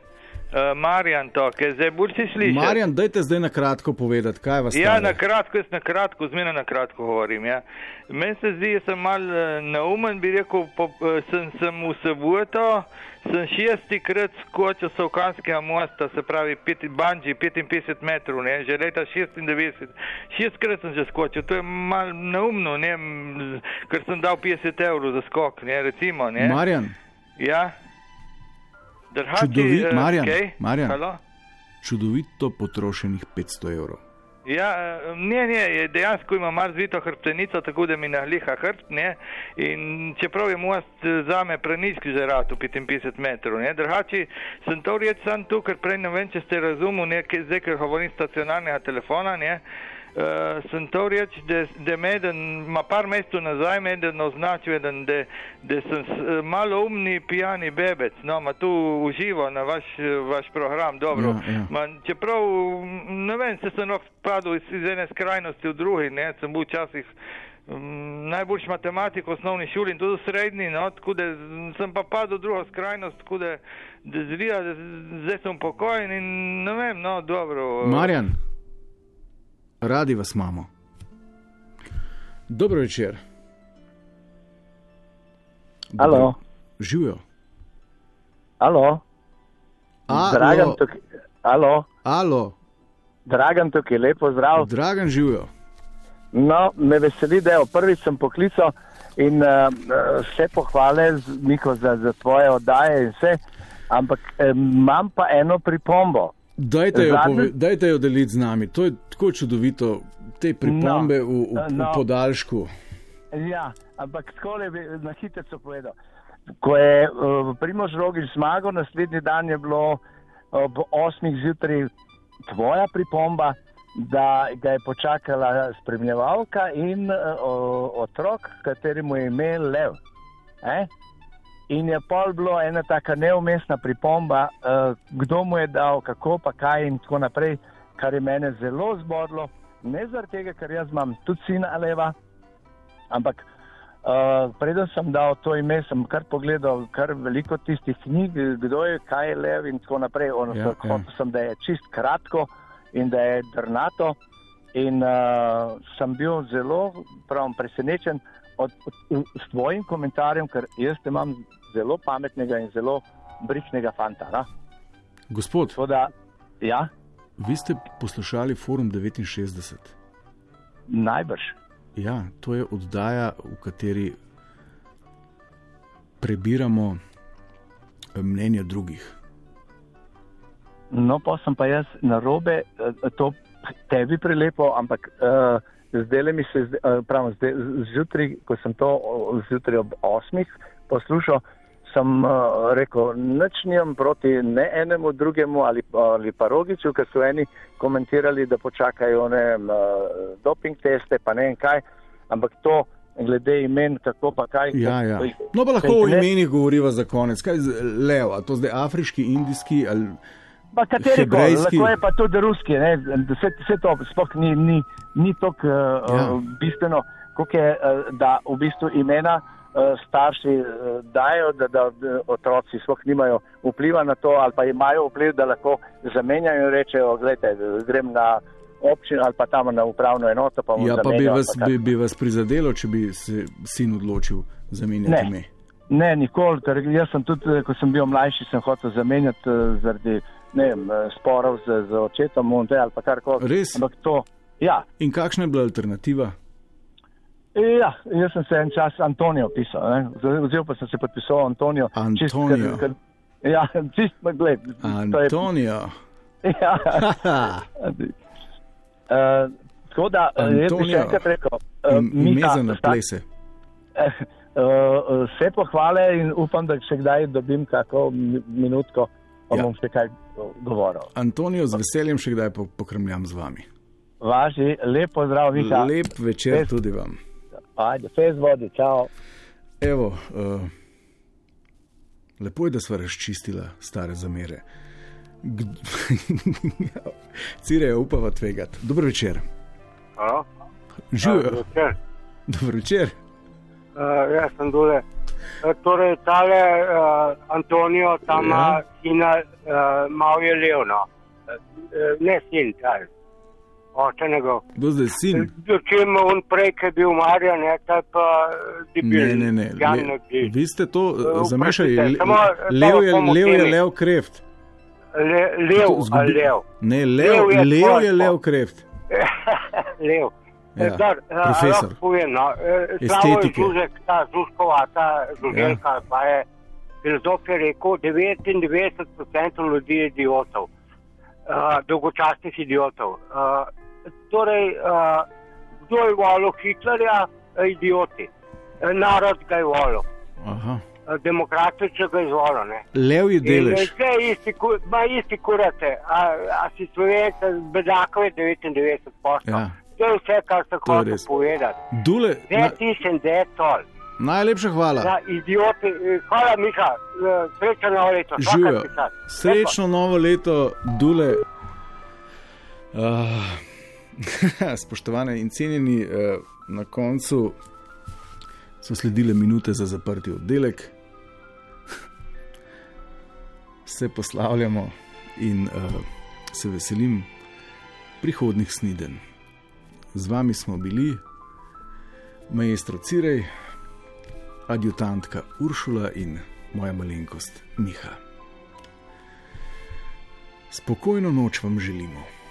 Uh, Marjan, to, kaj zdaj bolj si slišiš? Marjan, dajte zdaj na kratko povedati, kaj vas Ja, stane. na kratko, jaz na kratko, zmeraj na kratko govorim. Ja. Meni se zdi, da sem mal eh, neumen, bi rekel, po, eh, sem, sem v Soboto, sem šesti krat skočil s Savkanskega mosta, se pravi pet, banji 55 metrov, ne, že leta 96. Šestkrat sem že skočil, to je mal neumno, ne, ker sem dal 50 evrov za skok, ne, recimo. Ne. Marjan, Ja. Drhati, čudovit, eh, Marjan, kaj? Marjan, Halo? čudovito potrošenih 500 evrov. Ja, eh, ne, ne, dejansko ima malo zvito hrbtenico, tako da mi nahliha hrbt, ne, in čeprav je most eh, zame preniski že ratu 55 metrov, ne, drugače sem to reč sam tu, ker prej ne vem, če ste razumeli, ne, zdaj, ker govorim stacionarnega telefona, ne, uh, sem to reči, da, da me eden, ma par mesecev nazaj me eden označil, eden, da, da sem uh, malo umni pijani bebec, no, ma tu uživa na vaš, vaš program, dobro. Ja, ja. Ma, čeprav, ne vem, se sem lahko spadal iz, iz ene skrajnosti v drugi, ne, sem bil včasih mm, najboljši matematik v osnovni šoli in tudi v srednji, no, tako da sem pa padel v drugo skrajnost, tako da, da zrija, da zdaj sem pokojen in ne vem, no, dobro. Marjan, radi vas imamo. Dobro večer. Alo. Živijo. Alo. Alo. Dragan tukaj. Alo. Alo. Dragan tukaj, lepo zdrav. Dragan živijo. No, me veseli, da je prvič sem poklical in uh, vse pohvale, z- Miko, za, za tvoje oddaje in vse, ampak eh, imam pa eno pripombo. Dajte jo, pove, dajte jo deliti z nami. To je tako čudovito, te pripombe No, v, v, v no. podaljšku. Ja, ampak tako bi na hitro povedal. Ko je uh, Primož Rogič zmagal, naslednji dan je bilo ob 8 zjutraj tvoja pripomba, da ga je počakala spremljevalka in uh, otrok, kateremu je ime Lev. Eh? In je pol bilo ena taka neumestna pripomba, uh, kdo mu je dal, kako pa kaj in tako naprej, kar je mene zelo zbodlo. Ne zaradi tega, ker jaz imam tudi sina Leva, ampak uh, preden sem dal to ime, sem kar pogledal kar veliko tistih knjig, kdo je, kaj je lev in tako naprej. On, Ja, ja, ja. ja. sem, da je čist kratko in da je drnato. In uh, sem bil zelo pravim, presenečen od, od, s tvojim komentarjem, ker jaz te imam zelo pametnega in zelo brihnega fanta. Na? Gospod, Tako da, ja, vi ste poslušali Forum 69. najbrž. Ja, to je oddaja, v kateri prebiramo eh, mnenja drugih. No, pa sem pa jaz na robe, to tebi prelepo, ampak uh, zdaj mi se, eh, pravim, zdaj, zjutraj, ko sem to zjutraj ob osmih poslušal, sem uh, rekel, nič nimam proti ne enemu drugemu ali, ali pa rogiču, ker so eni komentirali, da počakajo ne, uh, doping teste, pa ne vem kaj, ampak to glede imen, kako pa kaj. Ja, ja. No, pa lahko o imenih govoriva za konec. Kaj je lev, a to zdaj afriški, indijski ali Pa kateri koli, hebrejski? lahko je pa tudi ruski, ne, vse, vse to sploh ni, ni, ni tako uh, Ja. ja. bistveno, kot je, uh, da v bistvu imena uh, starši uh, dajo, da, da otroci sploh nimajo vpliva na to, ali pa imajo vpliv, da lahko zamenjajo in rečejo, gledajte, grem na občino ali pa tam na upravno enoto. Pa Ja, pa bi vas, pa bi, bi vas prizadelo, če bi se sin odločil zamenjati ime. Ne, nikoli, ker jaz sem tudi, eh, ko sem bil mlajši, sem hotel zamenjati eh, zaradi ne vem, eh, sporov z, z očetom te ali pa karkoli. Res? Ampak to, ja. In kakšna je bila alternativa? Ja, jaz sem se en čas Antonijo pisal, ne. Vzel- pa sem se podpisal Antonijo. čist Antonijo. ker- ker- Ja, čist, gled, to je- Antonijo. Ja. Uh, tako da, eh, jaz bi še Antonijo. enkrat rekel, uh, Ime za naplese. Uh, vse pohvale in upam, da še kdaj dobim kako mi- minutko, pa ja. bom še kaj govoril. Antonijo, z veseljem še kdaj po- pokrmljam z vami. Važi, lep pozdrav, Vika. Lep večer Fez- tudi vam. Ajde, fez vodi, čau. Evo, uh, lepo je, da sva razčistila stare zamere. Cire, upava tvegati. Dobro večer. Živijo. Dober večer. Dobro večer. Uh, jaz sem dole. Uh, torej, tale uh, Antonijo, tam ima Ja. ja. sina, uh, malo je levno. Uh, ne sin, taj. Oče njegov. Kdo zdaj sin? Dočim on prej, ki je bil Marjan, je ta pa eh, debil. Ne, ne, ne. Le, vi ste to Eh, uh, zamešali. Le, samo, eh, lev, je, lev je lev kreft. Le, lev, To zgubi- lev. Ne, lev, Lev je lev tvoje je lev kreft. lev. Ja, Eh, dar, profesor. Povem, no. Je Estetike. Žužek, ta Žužkovata, Žuželka, ja. pa je filozof je rekel, 99% ljudi je idiotov, uh, dolgočasnih idiotov. Uh, torej, uh, kdo je volil Hitlerja? Idioti. Eh, Narod ga je volil. Aha. Demokratično ga je izvolil. ne. Lev je In delež. vse isti, ma isti kurate, a, a si slovenec, bedakov je 99 posto. Ja. To je vse, kar sem To je hotel res. povedati. Dule, na, That is and that's all. najlepša hvala. Ja, idioti. eh, Hvala, Miha. Eh, Srečno novo leto. Živijo. Srečno novo leto, Dule. Uh, spoštovane in cenjeni, uh, na koncu so sledile minute za zaprti oddelek. Se poslavljamo in uh, se veselim prihodnih sniden. Z vami smo bili maestro Cirej, adjutantka Uršula in moja malenkost Miha. Spokojno noč vam želimo.